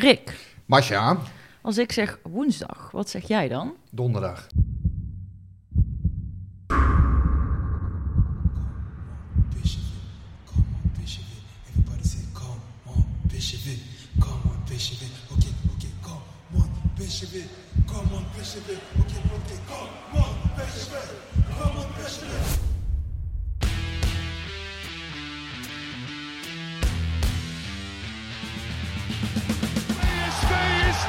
Rick, Masja, als ik zeg woensdag, wat zeg jij dan? donderdag. Come on, Bishop. Okay, okay, come on, Bishop come on, Bishop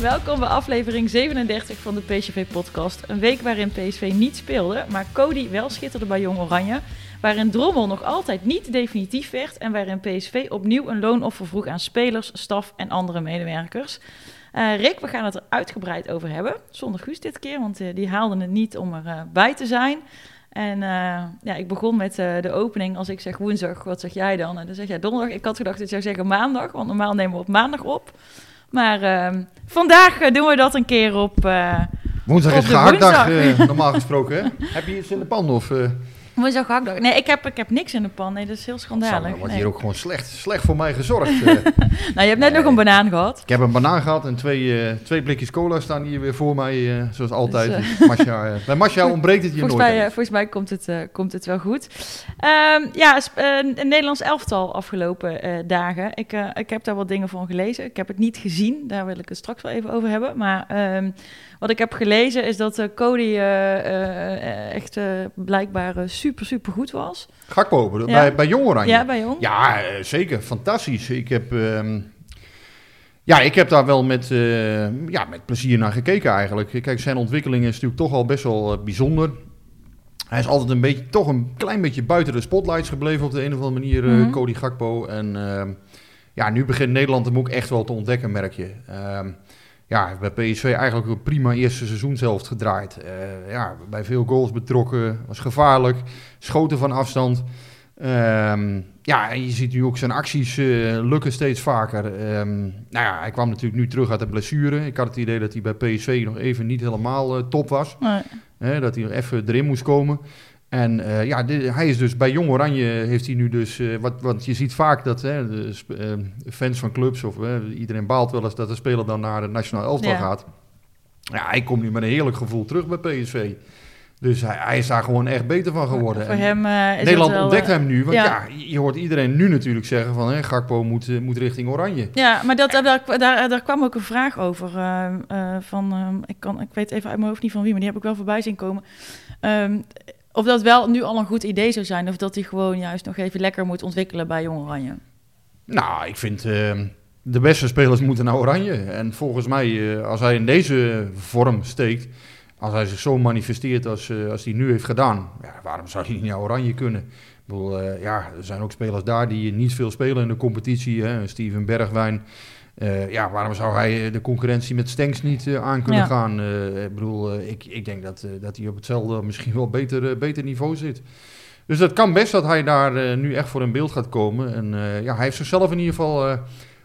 Welkom bij aflevering 37 van de PSV-podcast. Een week waarin PSV niet speelde, maar Cody wel schitterde bij Jong Oranje. Waarin Drommel nog altijd niet definitief werd en waarin PSV opnieuw een loonoffer vroeg aan spelers, staf en andere medewerkers. Eh, Rick, we gaan het er uitgebreid over hebben. Zonder Guus dit keer, want eh, die haalde het niet om erbij bij te zijn. En eh, ja, ik begon met eh, de opening. Als ik zeg woensdag, wat zeg jij dan? En dan zeg jij donderdag. Ik had gedacht dat jij zeggen maandag, want normaal nemen we op maandag op. Maar ehm, vandaag eh, doen we dat een keer op eh, Woensdag Op is gehaktdag, eh, normaal gesproken. Hè? Heb je iets in de pan? Of, woensdag gehaktdag. Nee, ik heb, ik heb niks in de pan. Nee, dat is heel schandalig. Sander, wordt Nee. hier ook gewoon slecht, slecht voor mij gezorgd. eh. Nou, je hebt net nog een banaan gehad. ik heb een banaan gehad en twee, eh, twee blikjes cola staan hier weer voor mij, eh, zoals altijd. Dus, Dus, Masja, eh, bij Masja ontbreekt het hier Volgens nooit. mij, volgens mij komt, het, komt het wel goed. Ehm, ja, een Nederlands elftal afgelopen dagen. Ik, ik heb daar wat dingen van gelezen. Ik heb het niet gezien. Daar wil ik het straks wel even over hebben. Maar ehm, wat ik heb gelezen is dat eh, Cody eh, eh, echt blijkbaar super, super goed was. Gakpo, Ja. bij, bij Jong Oranje. Ja, bij Jong. Ja, zeker. Fantastisch. Ik heb, ehm, ja, ik heb daar wel met, ja, met plezier naar gekeken eigenlijk. Kijk, zijn ontwikkeling is natuurlijk toch al best wel bijzonder. Hij is altijd een beetje, toch een klein beetje buiten de spotlights gebleven op de een of andere manier, Mhm. Cody Gakpo. En ehm, ja, nu begint Nederland hem ook echt wel te ontdekken, merk je. Ja, bij PSV eigenlijk een prima eerste seizoenshelft gedraaid. Eh, ja, bij veel goals betrokken, was gevaarlijk, schoten van afstand. Ehm, ja, en je ziet nu ook zijn acties eh, lukken steeds vaker. Ehm, nou ja, hij kwam natuurlijk nu terug uit de blessure. Ik had het idee dat hij bij PSV nog even niet helemaal eh, top was. Nee. Dat hij nog even erin moest komen. En eh, ja, hij is dus bij Jong Oranje heeft hij nu dus... eh, wat, want je ziet vaak dat hè, de eh, fans van clubs of iedereen baalt wel eens dat de speler dan naar het nationaal elftal Ja. gaat. Ja, hij komt nu met een heerlijk gevoel terug bij PSV. Dus hij, hij is daar gewoon echt beter van geworden. Voor hem is Nederland het wel, ontdekt hem nu. Want ja. ja. je hoort iedereen nu natuurlijk zeggen van... Hè, Gakpo moet, moet richting Oranje. Ja, maar dat, daar, daar, daar kwam ook een vraag over. van, ehm, ik, kan, ik weet even uit mijn hoofd niet van wie, maar die heb ik wel voorbij zien komen. Ehm, of dat wel nu al een goed idee zou zijn, of dat hij gewoon juist nog even lekker moet ontwikkelen bij Jong Oranje. Nou, ik vind eh, de beste spelers moeten naar Oranje. En volgens mij, eh, als hij in deze vorm steekt... als hij zich zo manifesteert als, eh, als hij nu heeft gedaan... Ja, waarom zou hij niet naar Oranje kunnen? Ik bedoel, eh, ja, er zijn ook spelers daar die niet veel spelen in de competitie. Hè? Steven Bergwijn. Eh, ja, waarom zou hij eh, de concurrentie met Stenks niet eh, aan kunnen Ja. gaan? Eh, ik bedoel, ik, ik denk dat, dat hij op hetzelfde, misschien wel beter, beter niveau zit. Dus dat kan best dat hij daar nu echt voor in beeld gaat komen. En ja, hij heeft zichzelf in ieder geval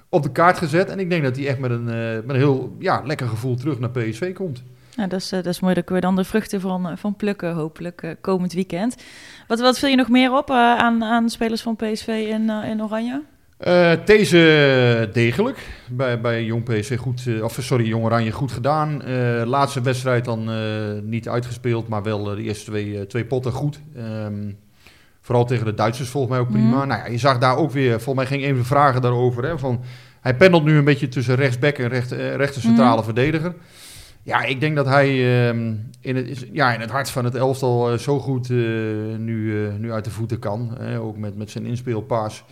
op de kaart gezet. En ik denk dat hij echt met een, met een heel ja, lekker gevoel terug naar PSV komt. Nou, dat, is, dat is mooi, daar kunnen we dan de vruchten van, van plukken, hopelijk, komend weekend. Wat, wat viel je nog meer op aan, aan spelers van PSV in, eh, in Oranje? Eh, deze degelijk. Bij, bij Jong PSV goed, eh, of sorry, Jong Oranje goed gedaan. Eh, laatste wedstrijd dan niet uitgespeeld, maar wel de eerste twee, twee potten goed. Ehm, vooral tegen de Duitsers volgens mij ook prima. Mhm. Nou ja, je zag daar ook weer, volgens mij ging de vragen daarover. Hè, van, hij pendelt nu een beetje tussen rechtsback en recht, rechter centrale Mhm. verdediger. Ja, ik denk dat hij ehm, in, het, ja, in het hart van het elftal zo goed nu, nu uit de voeten kan. hè, ook met, met zijn inspeelpaas.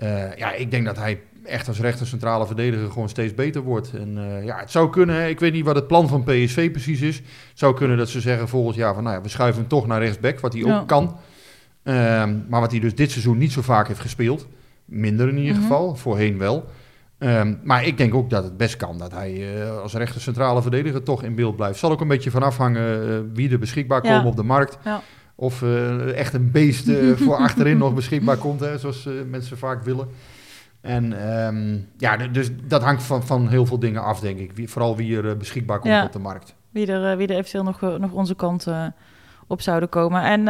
Eh, ja, ik denk dat hij echt als rechter centrale verdediger gewoon steeds beter wordt. En eh, ja, het zou kunnen, hè, ik weet niet wat het plan van PSV precies is. Het zou kunnen dat ze zeggen volgend jaar van, nou ja, we schuiven hem toch naar rechtsback, wat hij Ja. ook kan. Ehm, maar wat hij dus dit seizoen niet zo vaak heeft gespeeld. Minder in ieder Mhm. geval, voorheen wel. Ehm, maar ik denk ook dat het best kan dat hij eh, als rechter centrale verdediger toch in beeld blijft. Zal ook een beetje van afhangen wie er beschikbaar Ja. komen op de markt. Ja. Of eh, echt een beest eh, voor achterin nog beschikbaar komt, hè, zoals eh, mensen vaak willen. En ehm, ja, dus dat hangt van, van heel veel dingen af, denk ik. Wie, vooral wie er beschikbaar komt Ja. op de markt. Wie er, wie er eventueel nog, nog onze kant op zouden komen. En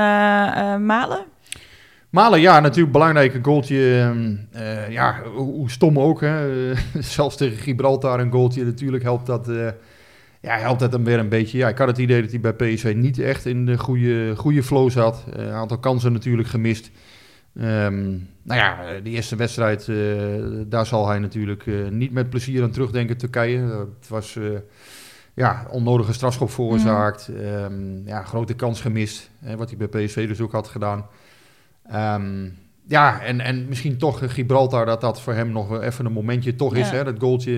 Malen? Malen, ja, natuurlijk belangrijk. Een goaltje, ehm, eh, ja, hoe, stom ook. Hè. Zelfs tegen Gibraltar een goaltje, natuurlijk helpt dat, ja, helpt dat hem weer een beetje. Ja, ik had het idee dat hij bij PSV niet echt in de goede, goede flow zat. Eh, Een aantal kansen natuurlijk gemist. Ehm, nou ja, eh, die eerste wedstrijd, eh, daar zal hij natuurlijk niet met plezier aan terugdenken, Turkije. Het was... ja, onnodige strafschop veroorzaakt. Ehm, ja, grote kans gemist. Hè, wat hij bij PSV dus ook had gedaan. Ehm, ja, en, en misschien toch Gibraltar, dat dat voor hem nog even een momentje toch is. Ja. Hè, dat goaltje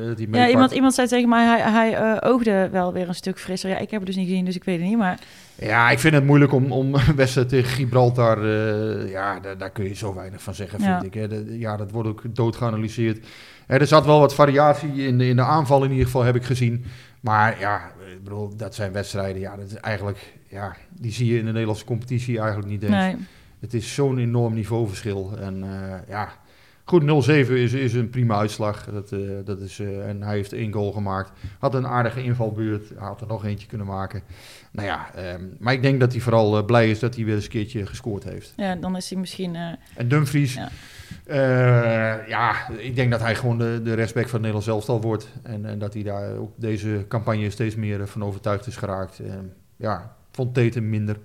eh, dat hij Ja, iemand, iemand zei tegen mij, hij, hij eh, oogde wel weer een stuk frisser. Ja, ik heb het dus niet gezien, dus ik weet het niet. Maar Ja, ik vind het moeilijk om, om wedstrijd tegen Gibraltar... eh, ja, daar, daar kun je zo weinig van zeggen, vind Ja. ik. Hè. Dat- ja, dat wordt ook dood geanalyseerd. Hè, er zat wel wat variatie in de, in de aanval in ieder geval, heb ik gezien. Maar ja, ik bedoel, dat zijn wedstrijden. Ja, dat is eigenlijk... Ja, die zie je in de Nederlandse competitie eigenlijk niet eens. nee. Het is zo'n enorm niveauverschil. En eh, ja, goed, 0-7 is, is een prima uitslag. Dat, eh, dat is, eh, en hij heeft één goal gemaakt. Had een aardige invalbeurt. Hij had er nog eentje kunnen maken. Nou ja, ehm, maar ik denk dat hij vooral blij is dat hij weer eens een keertje gescoord heeft. Ja, dan is hij misschien... En Dumfries, Ja. ja, ik denk dat hij gewoon de, de rechtsback van het Nederlands elftal wordt. En, en dat hij daar ook deze campagne steeds meer van overtuigd is geraakt. Ehm, ja, vond Teten minder.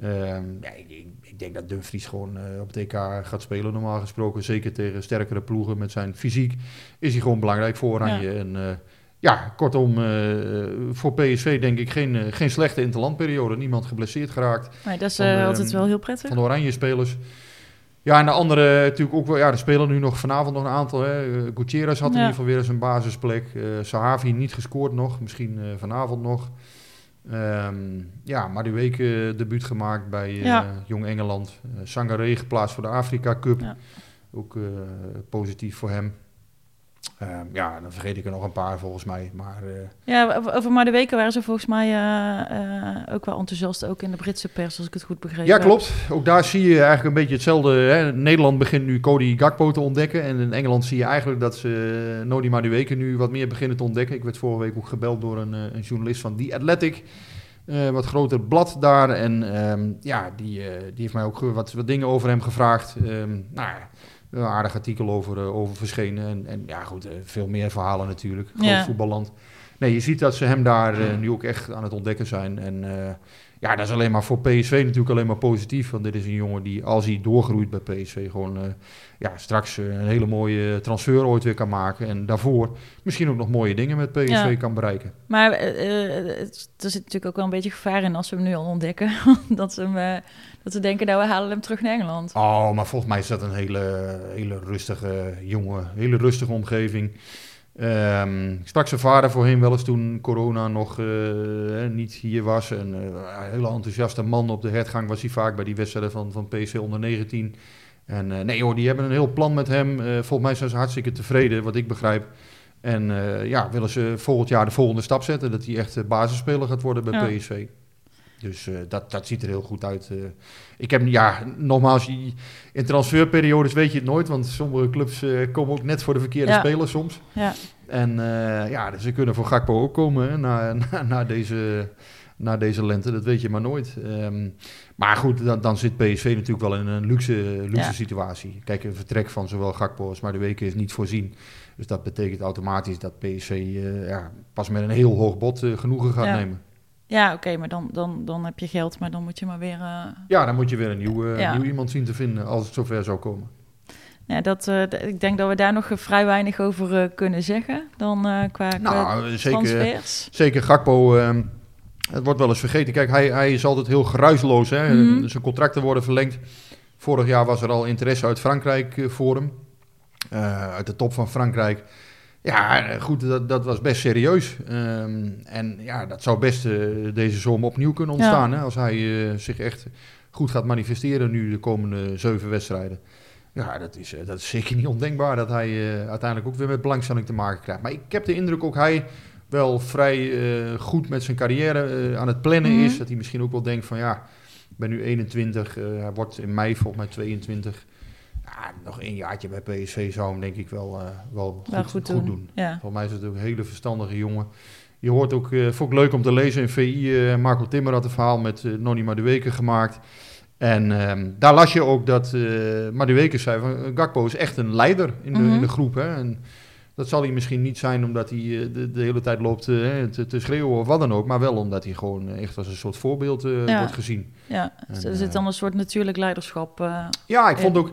Ehm, ja, ik denk dat Dumfries gewoon eh, op het EK gaat spelen normaal gesproken. Zeker tegen sterkere ploegen met zijn fysiek is hij gewoon belangrijk voor Oranje. En eh, ja, kortom, eh, voor PSV denk ik geen, geen slechte interlandperiode. Niemand geblesseerd geraakt nee, dat is Van, eh, ehm, altijd wel heel prettig. van de Oranje spelers. Ja, en de andere natuurlijk ook wel. Ja, er spelen nu nog vanavond nog een aantal. Hè. Gutierrez had in Ja. ieder geval weer eens een basisplek. Sahavi niet gescoord nog. Misschien vanavond nog. Ehm, ja, Madueke debuut gemaakt bij eh, Ja. Jong Engeland. Sangaré geplaatst voor de Afrika Cup. Ja. Ook positief voor hem. Ehm, ja, dan vergeet ik er nog een paar volgens mij. Maar eh, Ja, over, maar de weken waren ze volgens mij eh, eh, ook wel enthousiast. Ook in de Britse pers, als ik het goed begreep. Ja, klopt. Ook daar zie je eigenlijk een beetje hetzelfde. Hè. Nederland begint nu Cody Gakpo te ontdekken. En in Engeland zie je eigenlijk dat ze Nodi Madueke nu wat meer beginnen te ontdekken. Ik werd vorige week ook gebeld door een, een journalist van The Athletic. Wat groter blad daar. En um, ja, die, die heeft mij ook wat, wat dingen over hem gevraagd. Um, nou ja, een aardig artikel over, uh, over verschenen. En, en ja, goed, uh, veel meer verhalen natuurlijk. Groot Ja. voetballand. Nee, je ziet dat ze hem daar uh, nu ook echt aan het ontdekken zijn. En ja, dat is alleen maar voor PSV natuurlijk alleen maar positief. Want dit is een jongen die, als hij doorgroeit bij PSV, gewoon uh, ja, straks een hele mooie transfer ooit weer kan maken. En daarvoor misschien ook nog mooie dingen met PSV Ja. kan bereiken. Maar uh, er zit natuurlijk ook wel een beetje gevaar in als we hem nu al ontdekken. dat, ze hem, uh, dat ze denken, nou we halen hem terug naar Engeland. Oh, maar volgens mij is dat een hele, hele rustige jongen. Hele rustige omgeving. Um, ik sprak zijn vader voorheen wel eens toen corona nog uh, niet hier was. En, uh, een hele enthousiaste man op de hertgang was hij vaak bij die wedstrijden van, van PC onder 19. En uh, nee hoor, die hebben een heel plan met hem. Volgens mij zijn ze hartstikke tevreden, wat ik begrijp. En ja, willen ze volgend jaar de volgende stap zetten. Dat hij echt basisspeler gaat worden bij ja. PSV. Dus uh, dat, dat ziet er heel goed uit. Uh, ik heb, ja, nogmaals, in transferperiodes weet je het nooit. Want sommige clubs uh, komen ook net voor de verkeerde ja. spelers soms. Ja. En ja, ze kunnen voor Gakpo ook komen hè, na, na, na, deze, na deze lente. Dat weet je maar nooit. Um, maar goed, dan, dan, zit PSV natuurlijk wel in een luxe, luxe ja. situatie. Kijk, een vertrek van zowel Gakpo als maar de weken is niet voorzien. Dus dat betekent automatisch dat PSV ja, pas met een heel hoog bod genoegen gaat nemen. Ja, oké, okay, maar dan, dan, dan heb je geld, maar dan moet je maar weer... Uh... Ja, dan moet je weer een nieuw, uh, ja. nieuw iemand zien te vinden als het zover zou komen. Ja, dat, eh, ik denk dat we daar nog eh, vrij weinig over eh, kunnen zeggen dan eh, qua, qua Nou, zeker, transfers. zeker Gakpo. ehm, het wordt wel eens vergeten. Kijk, hij, hij is altijd heel geruisloos. Hè? Mhm. Zijn contracten worden verlengd. Vorig jaar was er al interesse uit Frankrijk eh, voor hem. Eh, uit de top van Frankrijk. Ja, goed, dat, dat was best serieus. Ehm, en ja, dat zou best eh, deze zomer opnieuw kunnen ontstaan. Hè? Als hij eh, zich echt goed gaat manifesteren nu de komende zeven wedstrijden. Ja, dat is, eh, dat is zeker niet ondenkbaar dat hij uiteindelijk ook weer met belangstelling te maken krijgt. Maar ik heb de indruk ook hij wel vrij goed met zijn carrière aan het plannen Mhm. is. Dat hij misschien ook wel denkt van ja, ik ben nu 21, eh, hij wordt in mei volgens mij 22. Ja, nog een jaartje bij PSV zou hem denk ik wel, eh, wel goed, Wel goed, goed doen. doen. Ja. Volgens mij is het ook een hele verstandige jongen. Je hoort ook, eh vond ik leuk om te lezen in VI, eh, Marco Timmer had een verhaal met Nonny Madueke gemaakt. En ehm, daar las je ook dat eh Madueke zei van Gakpo is echt een leider in de, Mhm. in de groep. Hè? En dat zal hij misschien niet zijn omdat hij de, de hele tijd loopt te, te schreeuwen of wat dan ook. Maar wel omdat hij gewoon echt als een soort voorbeeld Ja. wordt gezien. Ja, En, er zit dan een soort natuurlijk leiderschap. Ja, ik vond ook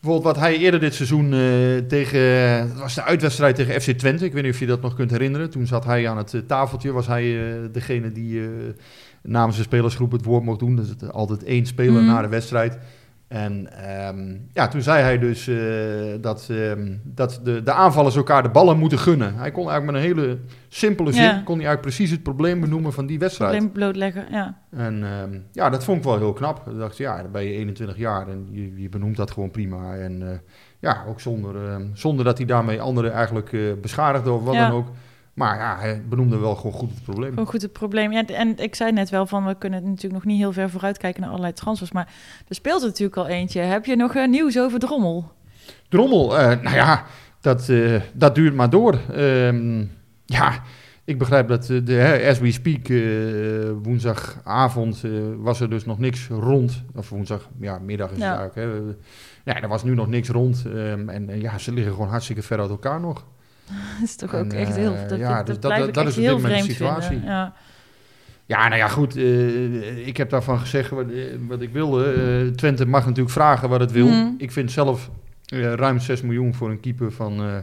bijvoorbeeld wat hij eerder dit seizoen eh, tegen, het was de uitwedstrijd tegen FC Twente. Ik weet niet of je dat nog kunt herinneren. Toen zat hij aan het eh, tafeltje, was hij eh, degene die eh, namens de spelersgroep het woord mocht doen. Dus het, altijd één speler Mhm. na de wedstrijd. En ehm, ja, toen zei hij dus eh, dat, ehm, dat de, de aanvallers elkaar de ballen moeten gunnen. Hij kon eigenlijk met een hele simpele zin, Ja. kon hij eigenlijk precies het probleem benoemen van die wedstrijd. probleem blootleggen. Ja. En ehm, ja, dat vond ik wel heel knap. Ik dacht, ja, dan ben je 21 jaar en je, je benoemt dat gewoon prima. En eh, ja, ook zonder, zonder dat hij daarmee anderen eigenlijk eh, beschadigde of wat Ja. dan ook. Maar ja, hij benoemde wel gewoon goed het probleem. Gewoon goed het probleem. Ja, en ik zei net wel van, we kunnen natuurlijk nog niet heel ver vooruit kijken naar allerlei transfers. Maar er speelt er natuurlijk al eentje. Heb je nog eh, nieuws over Drommel? Drommel, eh, nou ja, dat, eh, dat duurt maar door. Ehm, ja, ik begrijp dat, de, as we speak, woensdagavond was er dus nog niks rond. Of woensdag, ja, middag is Ja. het eigenlijk. Hè. Ja, er was nu nog niks rond. ehm, en ja, ze liggen gewoon hartstikke ver uit elkaar nog. Dat is toch En, ook echt heel... eh, Dat, ja, dat, dus dat- is op heel dit moment de situatie. vinden. Ja. Ja, nou ja, goed. eh, ik heb daarvan gezegd wat, eh, wat ik wilde. Eh, Twente mag natuurlijk vragen wat het wil. Mhm. Ik vind zelf ruim 6 miljoen voor een keeper van...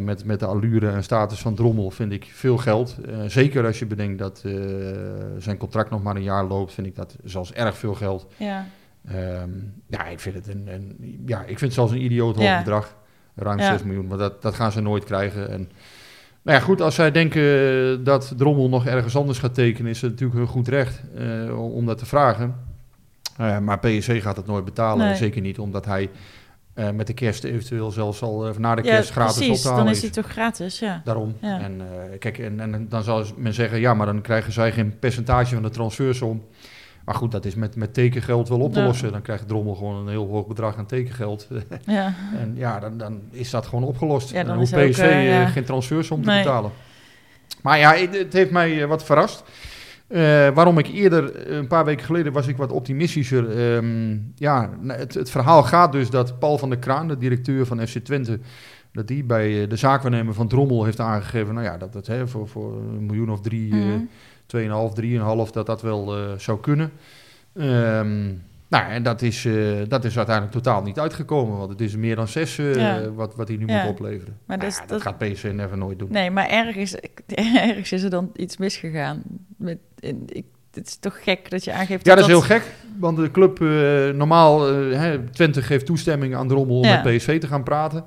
met, met de allure en status van Drommel vind ik veel geld. Zeker als je bedenkt dat zijn contract nog maar een jaar loopt, vind ik dat zelfs erg veel geld. Ja. Ehm, ja, ik vind het een, een, ja, ik vind het zelfs een idioot hoog Ja. bedrag. Ruim Ja. 6 miljoen, maar dat, dat gaan ze nooit krijgen. En, nou ja, goed, als zij denken dat Drommel nog ergens anders gaat tekenen, is het natuurlijk hun goed recht eh, om- dat te vragen. Eh, maar PSV gaat het nooit betalen. Nee. Zeker niet omdat hij eh, met de kerst eventueel zelfs al eh, na de Ja, kerst gratis precies. op te halen Dan is. hij toch gratis, ja. Daarom. Ja. En, eh, kijk, en, en dan zal men zeggen, ja, maar dan krijgen zij geen percentage van de transfersom. Maar goed, dat is met, met tekengeld wel op te Ja. lossen. Dan krijgt Drommel gewoon een heel hoog bedrag aan tekengeld. Ja. en ja, dan, dan is dat gewoon opgelost. Ja, dan hoeft PSV eh, eh, ja. geen transfersom te Nee. betalen. Maar ja, het, het heeft mij eh, wat verrast. Waarom ik eerder, een paar weken geleden, was ik wat optimistischer. Ehm, ja, het, het verhaal gaat dus dat Paul van der Kraan, de directeur van FC Twente, dat die bij de zaakwaarnemer van Drommel heeft aangegeven, nou ja, dat het hè, voor, voor een miljoen of drie, Mhm. 2,5, 3,5, dat dat wel eh, zou kunnen. Ehm, nou, en dat is, eh, dat is uiteindelijk totaal niet uitgekomen, want het is meer dan 6 eh, Ja. wat, wat hij nu Ja. moet opleveren. Maar Nou dat gaat PSV never nooit doen. Nee, maar ergens, ergens is er dan iets misgegaan. Met, in, ik, het is toch gek dat je aangeeft Ja, dat is heel gek, want de club, normaal, hè, Twente geeft toestemming aan Drommel om Ja. met PSV te gaan praten.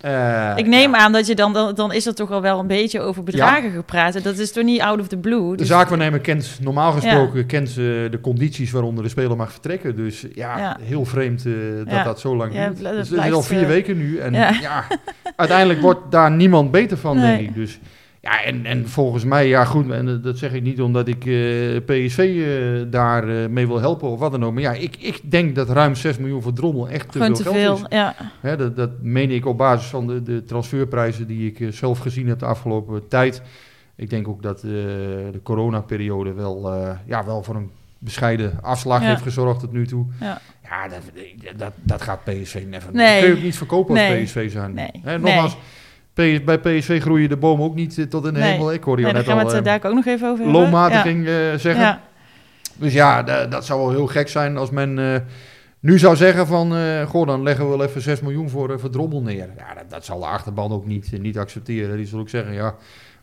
Eh, Ik neem ja, aan dat je dan, dan, dan is er toch al wel een beetje over bedragen gepraat. En dat is toch niet out of the blue. De Dus- zaakwaarnemer kent normaal gesproken kent, de condities waaronder de speler mag vertrekken. Dus ja, heel vreemd eh, dat dat zo lang duurt. Dus het is al vier eh, weken nu. En ja. ja. uiteindelijk wordt daar niemand beter van, Nee. denk ik. Dus ja, en, en volgens mij, ja goed, en eh, dat zeg ik niet omdat ik eh, PSV eh, daar mee wil helpen of wat dan ook. Maar ja, ik, ik denk dat ruim 6 miljoen voor Drommel echt te veel te veel. is. Ja. Hè, dat, dat meen ik op basis van de, de transferprijzen die ik zelf gezien heb de afgelopen tijd. Ik denk ook dat de coronaperiode wel, ja, wel voor een bescheiden afslag Ja. heeft gezorgd tot nu toe. Ja. Ja, dat, dat, dat gaat PSV never. Nee. Dat kun je ook niet verkopen als Nee. PSV zijn. Nee. Hè, nogmaals, PS bij PSV groeien de bomen ook niet eh, tot in de Nee. hemel. Ik hoorde je Nee, net gaan we al het eh, eh, daar ook nog even over hebben. loonmatiging zeggen. Ja. Dus ja, da- dat zou wel heel gek zijn als men nu zou zeggen van, goh, dan leggen we wel even 6 miljoen voor, uh, voor Drommel neer. Ja, dat, dat, zal de achterban ook niet, niet accepteren. Die zal ook zeggen, ja, waar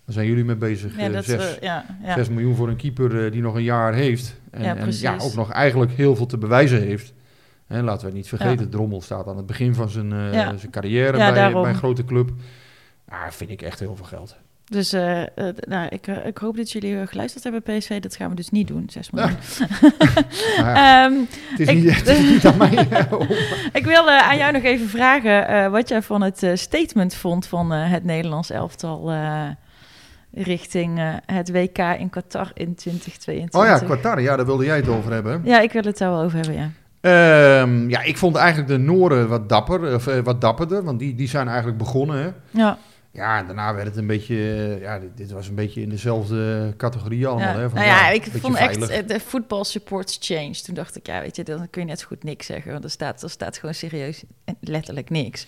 zijn jullie mee bezig? Ja, dat, 6, ja, ja. 6 miljoen voor een keeper die nog een jaar heeft. En Ja, en precies. ja, ook nog eigenlijk heel veel te bewijzen heeft. En laten we het niet vergeten. Drommel staat aan het begin van zijn, zijn carrière bij, bij een grote club. Ja, vind ik echt heel veel geld. Dus eh, eh, nou, ik, eh, ik hoop dat jullie geluisterd hebben PSV. Dat gaan we dus niet doen, 6 miljoen. Ja, Ehm, het, is ik- niet, het is niet aan mij. ik wil aan jou nog even vragen wat jij van het statement vond van het Nederlands elftal richting het WK in Qatar in 2022. oh ja, Qatar, ja, daar wilde jij het over hebben. Ja, ik wil het daar wel over hebben, ja. Ehm, ja, ik vond eigenlijk de Noren wat dapper, of wat dapperder, want die, die zijn eigenlijk begonnen. Hè? Ja, Ja, daarna werd het een beetje, eh, ja, dit, dit was een beetje in dezelfde categorie allemaal. ja. Hè? Van, nou ja, ik vond echt veilig. eh, de football supports change. Toen dacht ik, ja, weet je, dan kun je net zo goed niks zeggen. Want er staat, er staat gewoon serieus letterlijk niks.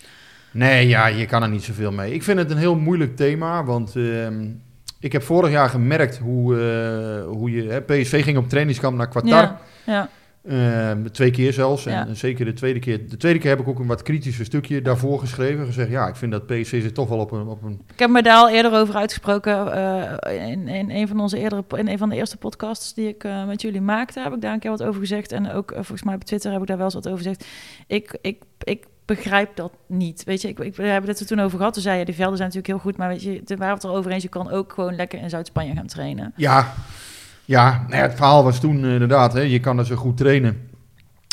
Nee, ja, je kan er niet zoveel mee. Ik vind het een heel moeilijk thema, want ehm, ik heb vorig jaar gemerkt hoe, eh, hoe je... Hè, PSV ging op trainingskamp naar Qatar. Ja, ja, Ehm, twee keer zelfs. En, Ja. zeker de tweede keer. De tweede keer heb ik ook een wat kritischer stukje daarvoor geschreven. Gezegd, ja, ik vind dat PSV zit toch wel op een... Op een Ik heb me daar al eerder over uitgesproken eh, in, in een van onze eerdere, in een van de eerste podcasts die ik eh, met jullie maakte, heb ik daar een keer wat over gezegd. En ook eh, volgens mij op Twitter heb ik daar wel eens wat over gezegd. Ik, ik, ik begrijp dat niet. Weet je, ik, ik, we hebben het er toen over gehad. Toen zei je, die velden zijn natuurlijk heel goed, maar weet je, we waren het er over eens. Je kan ook gewoon lekker in Zuid-Spanje gaan trainen. ja, ja, nou ja, het verhaal was toen eh, inderdaad, hè, je kan er zo goed trainen.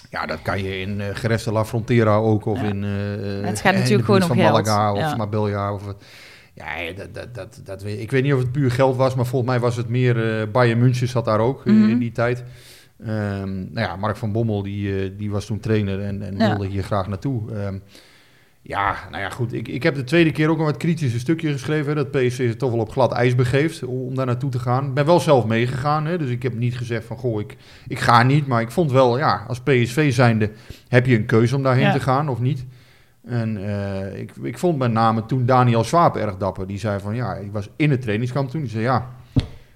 Ja, dat kan je in de la Frontera ook. Of Ja. in, eh, Het gaat natuurlijk gewoon om van geld. Malaga of Ja. Marbella. Of, ja, dat, dat, dat, dat ik weet niet of het puur geld was, maar volgens mij was het meer... eh Bayern München zat daar ook Mhm. in die tijd. Ehm, nou ja, Mark van Bommel, die, die was toen trainer en, en wilde hier graag naartoe. Ehm, ja, nou ja, goed. Ik, ik heb de tweede keer ook een wat kritische stukje geschreven. Hè, dat PSV zich toch wel op glad ijs begeeft om, om daar naartoe te gaan. Ik ben wel zelf meegegaan. Hè, dus ik heb niet gezegd van, goh, ik, ik ga niet. Maar ik vond wel, ja, als PSV zijnde heb je een keuze om daarheen Ja. te gaan of niet. En eh, ik, ik vond met name toen Daniel Swaap erg dapper. Die zei van, ja, ik was in het trainingskamp toen. Die zei, ja,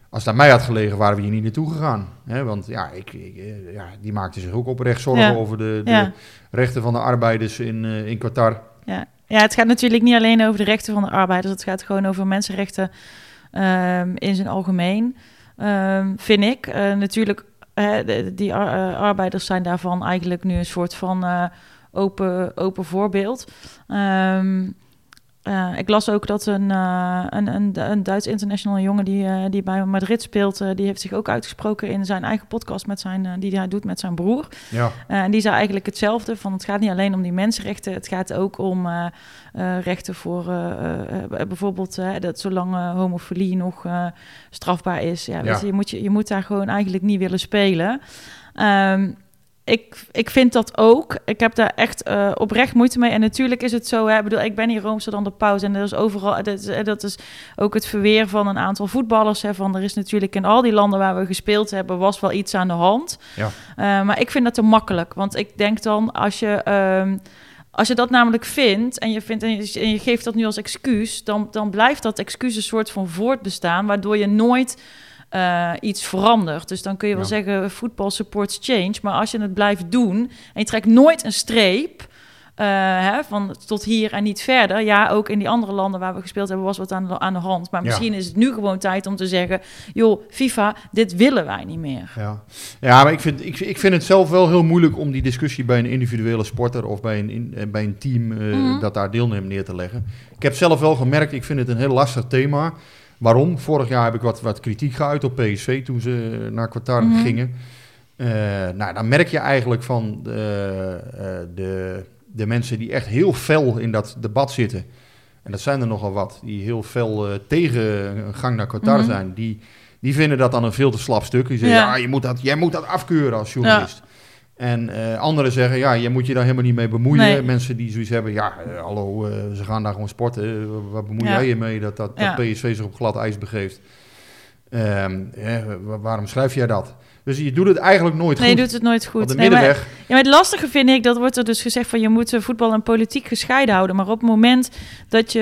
als het aan mij had gelegen, waren we hier niet naartoe gegaan. Hè, want ja, ik, ik, eh, ja, die maakte zich ook oprecht zorgen Ja. over de, de rechten van de arbeiders in, eh, in Qatar. Ja. ja, het gaat natuurlijk niet alleen over de rechten van de arbeiders. Het gaat gewoon over mensenrechten ehm, in zijn algemeen, ehm, vind ik. Eh, natuurlijk, die eh, arbeiders zijn daarvan eigenlijk nu een soort van eh, open, open voorbeeld. Ehm, eh, ik las ook dat een, eh, een, een, een Duits international jongen die, eh, die bij Madrid speelt, die heeft zich ook uitgesproken in zijn eigen podcast met zijn, die hij doet met zijn broer. Ja, en die zei eigenlijk hetzelfde: van het gaat niet alleen om die mensenrechten, het gaat ook om rechten voor bijvoorbeeld dat zolang homofilie nog strafbaar is. Ja, weet je, je, moet je, je moet daar gewoon eigenlijk niet willen spelen. Ehm, ik, ik vind dat ook. Ik heb daar echt eh, oprecht moeite mee. En natuurlijk is het zo. Hè, ik bedoel, ik ben hier Roomster dan de pauze. En dat is overal. Dat is, dat is ook het verweer van een aantal voetballers. Hè, van er is natuurlijk in al die landen waar we gespeeld hebben, was wel iets aan de hand. ja. Uh, maar ik vind dat te makkelijk. Want ik denk dan, als je, ehm, als je dat namelijk vindt en je, vindt, en je, en je geeft dat nu als excuus, dan, dan blijft dat excuus een soort van voortbestaan, waardoor je nooit eh, iets verandert. Dus dan kun je wel Ja. zeggen, voetbal supports change. Maar als je het blijft doen en je trekt nooit een streep. eh, hè, van tot hier en niet verder. Ja, ook in die andere landen waar we gespeeld hebben, was wat aan de, aan de hand. Maar Ja. misschien is het nu gewoon tijd om te zeggen: joh, FIFA, dit willen wij niet meer. Ja, ja maar ik vind, ik, ik vind het zelf wel heel moeilijk om die discussie bij een individuele sporter of bij een, in- eh, bij een team Mhm. dat daar deelneemt neer te leggen. Ik heb zelf wel gemerkt, ik vind het een heel lastig thema. Waarom? Vorig jaar heb ik wat, wat kritiek geuit op PSV toen ze naar Qatar Mhm. gingen. Eh, nou, dan merk je eigenlijk van de, eh, de, de mensen die echt heel fel in dat debat zitten. En dat zijn er nogal wat, die heel fel eh, tegen een gang naar Qatar Mhm. zijn. Die, die vinden dat dan een veel te slap stuk. Die zeggen, Ja. ja, je moet dat, jij moet dat afkeuren als journalist. En eh, anderen zeggen, ja, je moet je daar helemaal niet mee bemoeien. Nee. Mensen die zoiets hebben, ja, eh, hallo, eh, ze gaan daar gewoon sporten. Wat bemoei Ja. jij je mee dat, dat. PSV zich op glad ijs begeeft? Ehm, eh, wa- waarom schrijf jij dat? Dus je doet het eigenlijk nooit Nee, je goed. doet het nooit goed. De Nee, maar- middenweg, Ja, maar het lastige vind ik, dat wordt er dus gezegd van je moet voetbal en politiek gescheiden houden. Maar op het moment dat je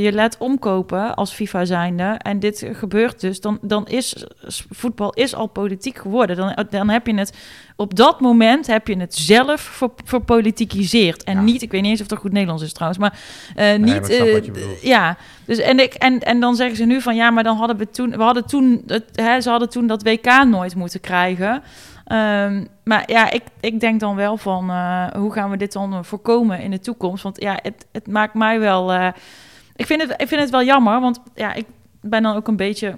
je laat omkopen als FIFA zijnde en dit gebeurt dus, dan, dan is voetbal is al politiek geworden. Dan, dan heb je het, op dat moment heb je het zelf ver, verpolitikiseerd. En Ja. niet, ik weet niet eens of dat goed Nederlands is trouwens, maar eh, niet... eh, ja, dus en, ik, en, en dan zeggen ze nu van ja, maar dan hadden we toen, we hadden toen, het, hè, ze hadden toen dat WK nooit moeten krijgen. Ehm, maar ja, ik, ik denk dan wel van eh, hoe gaan we dit dan voorkomen in de toekomst? Want ja, het, het maakt mij wel. ik, vind het, ik vind het wel jammer, want ja, ik ben dan ook een beetje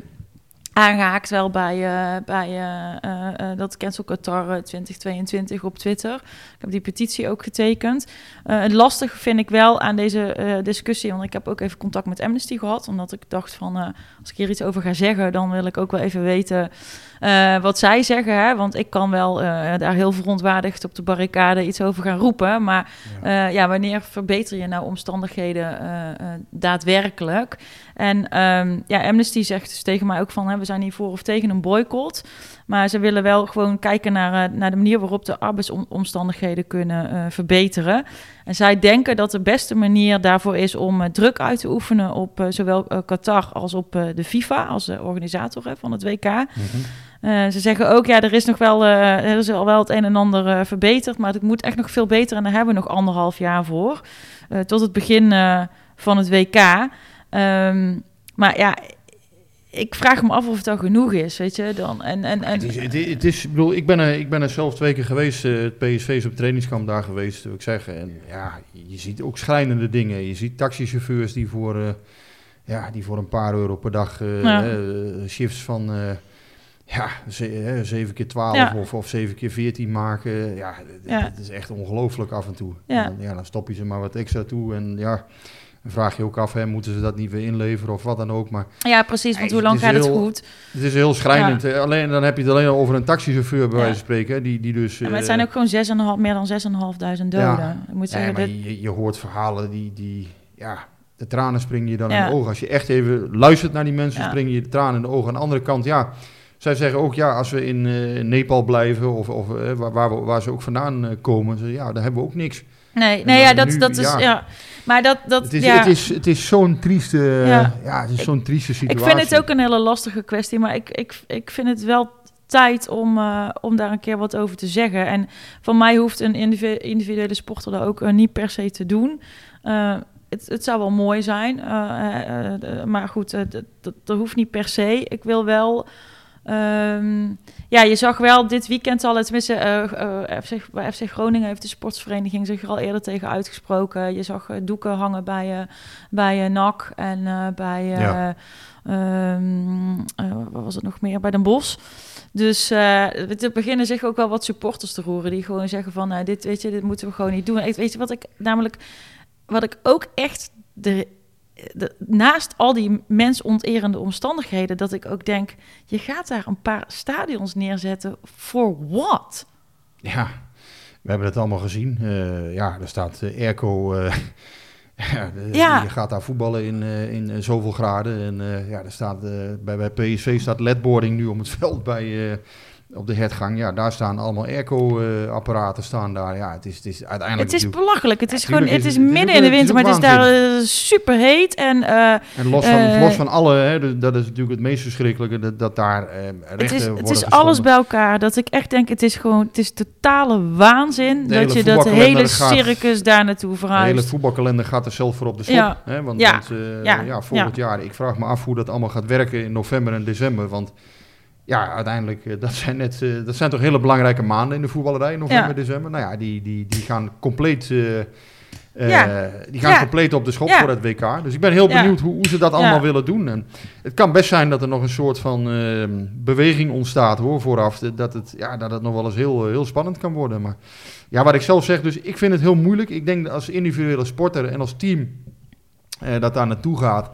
aangehaakt wel bij, eh, bij eh, eh, dat Cancel Qatar eh, 2022 op Twitter. Ik heb die petitie ook getekend. Het lastige vind ik wel aan deze discussie, want ik heb ook even contact met Amnesty gehad, omdat ik dacht van, als ik hier iets over ga zeggen, dan wil ik ook wel even weten eh, wat zij zeggen. Hè? Want ik kan wel eh, daar heel verontwaardigd op de barricade iets over gaan roepen, maar ja, ja wanneer verbeter je nou omstandigheden eh, eh, daadwerkelijk? En ehm, ja, Amnesty zegt dus tegen mij ook van, hè, we zijn niet voor of tegen een boycott. Maar ze willen wel gewoon kijken naar, eh, naar de manier waarop de arbeidsomstandigheden kunnen eh, verbeteren. En zij denken dat de beste manier daarvoor is om eh, druk uit te oefenen op eh, zowel eh, Qatar als op de FIFA, als de organisator hè, van het WK. Eh, ze zeggen ook, ja, er is nog wel, er is al wel het een en ander verbeterd, maar het moet echt nog veel beter en daar hebben we nog anderhalf jaar voor. tot het begin van het WK. Ehm, maar ja, ik vraag me af of het al genoeg is, weet je. Dan, en, en, en, Het is, het is, het is- ik bedoel, ik ben, er, ik ben er zelf twee keer geweest. eh, het PSV is op trainingskamp daar geweest, wil ik zeggen. En ja, je ziet ook schrijnende dingen. Je ziet taxichauffeurs die voor, eh, ja, die voor een paar euro per dag eh, Ja. shifts van ja, ze, eh, 7 keer 12 Ja. of, of 7 keer 14 maken. Ja, het- Ja. is echt ongelooflijk af en toe. Ja. En dan, ja, dan stop je ze maar wat extra toe. En ja, vraag je ook af, hè, moeten ze dat niet weer inleveren of wat dan ook. Maar ja, precies, want hoe lang gaat het goed? het is heel schrijnend. Alleen, dan heb je het alleen al over een taxichauffeur, bij wijze van spreken. hè, Die, die dus, Ja, maar het eh, zijn ook gewoon 6,5, meer dan 6.500 doden. Ja. Ik moet zeggen, maar dit- je, je hoort verhalen die, die, ja, de tranen springen je dan in de ogen. Als je echt even luistert naar die mensen, springen je de tranen in de ogen. Aan de andere kant, ja, zij zeggen ook, ja, als we in eh, Nepal blijven, of, of eh, waar, waar, we- waar ze ook vandaan komen, ze, ja, daar hebben we ook niks. nee, en nee ja, dat, nu- dat is, ja. Maar dat, dat, Het is, ja. het is, het is zo'n trieste, Ja. ja. het is Ik- zo'n trieste Ik situatie. vind het ook een hele lastige kwestie, maar ik, ik, ik vind het wel tijd om, eh, om daar een keer wat over te zeggen. En van mij hoeft een individu- individuele sporter dat ook eh, niet per se te doen. Eh, het, het zou wel mooi zijn, maar goed, dat, dat, dat hoeft niet per se. Ik wil wel... ehm, ja, je zag wel dit weekend al, tenminste, eh eh, FC, bij FC Groningen heeft de sportsvereniging zich er al eerder tegen uitgesproken. Je zag eh, doeken hangen bij, bij NAC en bij, eh, Ja. ehm, eh, wat was het nog meer, bij Den Bosch. Dus er beginnen zich ook wel wat supporters te roeren die gewoon zeggen van, nou, dit, weet je, dit moeten we gewoon niet doen. Ik, weet je wat ik namelijk, wat ik ook echt de, de, naast al die mensonterende omstandigheden, dat ik ook denk, je gaat daar een paar stadions neerzetten voor wat? Ja, we hebben het allemaal gezien. Eh, ja, er staat eh, airco. eh, ja, de- Ja. Je gaat daar voetballen in, in zoveel graden. En ja, er staat, bij, bij PSV staat ledboarding nu om het veld bij, op de hertgang. Ja, daar staan allemaal airco-apparaten staan daar. Ja, het is, het is uiteindelijk Het is belachelijk. Het is gewoon, het is het- midden in de winter, maar het is daar eh, super heet. En eh, En los van, eh, los van alle, hè, dat is natuurlijk het meest verschrikkelijke, dat, dat daar rechten het is, het is geschonden. alles bij elkaar. Dat ik echt denk, het is gewoon, het is totale waanzin dat je dat hele gaat- circus daar naartoe De hele verhuist. voetbalkalender gaat er zelf voor op de schop. Ja. Hè? Want, Ja. want, Ja. ja. volgend jaar, ik vraag me af hoe dat allemaal gaat werken in november en december. Want ja, uiteindelijk, eh, dat zijn, net, eh, dat zijn toch hele belangrijke maanden in de voetballerij, november, Ja. december. Nou ja, die, die, die gaan compleet... eh, Ja. Die gaan Ja. compleet op de schop Ja. voor het WK. Dus ik ben heel benieuwd hoe, hoe ze dat allemaal willen doen. En het kan best zijn dat er nog een soort van beweging ontstaat hoor, vooraf. Dat het, ja, dat het nog wel eens heel, heel spannend kan worden. Maar ja, wat ik zelf zeg, dus ik vind het heel moeilijk. Ik denk dat als individuele sporter en als team eh, dat daar naartoe gaat.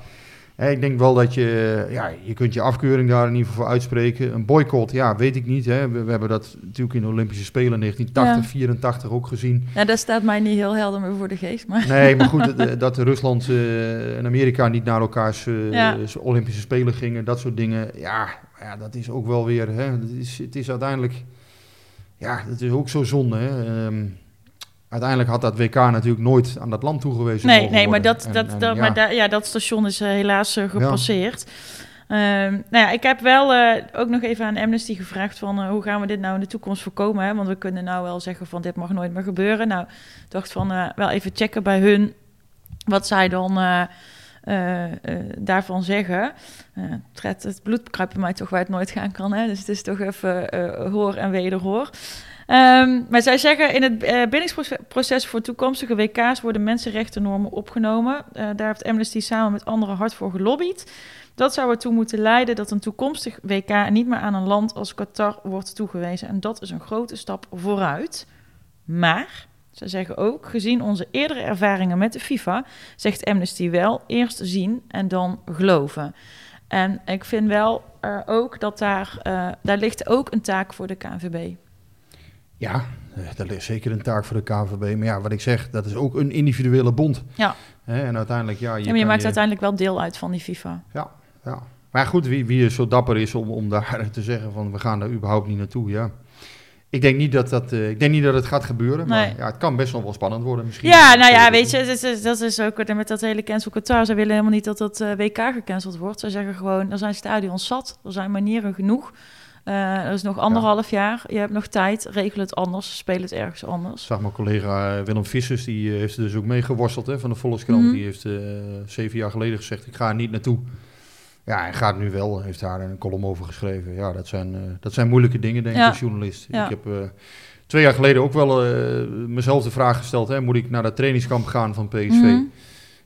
Ik denk wel dat je, ja, je kunt je afkeuring daar in ieder geval voor uitspreken. Een boycott, ja, weet ik niet. Hè. We, we hebben dat natuurlijk in de Olympische Spelen 1980, 84 ook gezien. Ja, dat staat mij niet heel helder meer voor de geest. Maar Nee, maar goed, dat, dat Rusland eh, en Amerika niet naar elkaars eh, Ja. Olympische Spelen gingen, dat soort dingen. Ja, ja dat is ook wel weer, hè, het, is, het is uiteindelijk... ja, dat is ook zo zonde. Hè? Ehm, uiteindelijk had dat WK natuurlijk nooit aan dat land toegewezen Nee, nee maar, dat, En- dat, en dat, ja, maar da- ja, dat station is eh, helaas eh, gepasseerd. Ehm, nou ja, ik heb wel eh, ook nog even aan Amnesty gevraagd van hoe gaan we dit nou in de toekomst voorkomen? Hè? Want we kunnen nou wel zeggen van dit mag nooit meer gebeuren. Nou, ik dacht van wel even checken bij hun wat zij dan daarvan zeggen. Het, bloed kruipt mij toch waar het nooit gaan kan. Hè? Dus het is toch even hoor en wederhoor. Ehm, maar zij zeggen in het eh bindingsproces voor toekomstige WK's worden mensenrechtennormen opgenomen. Eh, daar heeft Amnesty samen met anderen hard voor gelobbyd. Dat zou ertoe moeten leiden dat een toekomstig WK niet meer aan een land als Qatar wordt toegewezen. En dat is een grote stap vooruit. Maar, ze zeggen ook, gezien onze eerdere ervaringen met de FIFA, zegt Amnesty wel eerst zien en dan geloven. En ik vind wel ook dat daar, eh, daar ligt ook een taak voor de KNVB. Ja, eh, dat is zeker een taak voor de KVB. Maar ja, wat ik zeg, dat is ook een individuele bond. Ja. En uiteindelijk, ja... Je Ja, maar je maakt uiteindelijk wel deel uit van die FIFA. Ja, ja. Maar goed, wie, wie er zo dapper is om, om daar te zeggen van we gaan daar überhaupt niet naartoe, ja. Ik denk niet dat, dat, eh, ik denk niet dat het gaat gebeuren, maar ja, het kan best nog wel spannend worden misschien. Ja, nou ja, weet je, dat is, dat is ook met dat hele cancel Qatar. Ze willen helemaal niet dat dat eh, WK gecanceld wordt. Ze zeggen gewoon, er zijn stadions zat, er zijn manieren genoeg. Eh er is nog anderhalf jaar, je hebt nog tijd, regel het anders, speel het ergens anders. zag mijn collega eh, Willem Vissers, die eh, heeft er dus ook mee geworsteld hè, van de Volkskrant. Mhm. Die heeft zeven jaar geleden gezegd, ik ga er niet naartoe. Ja, hij gaat nu wel, heeft daar een column over geschreven. Ja, dat zijn, dat zijn moeilijke dingen, denk ik, Ja. als journalist. Ja. Ik heb twee jaar geleden ook wel mezelf de vraag gesteld, hè, moet ik naar dat trainingskamp gaan van PSV? Mhm.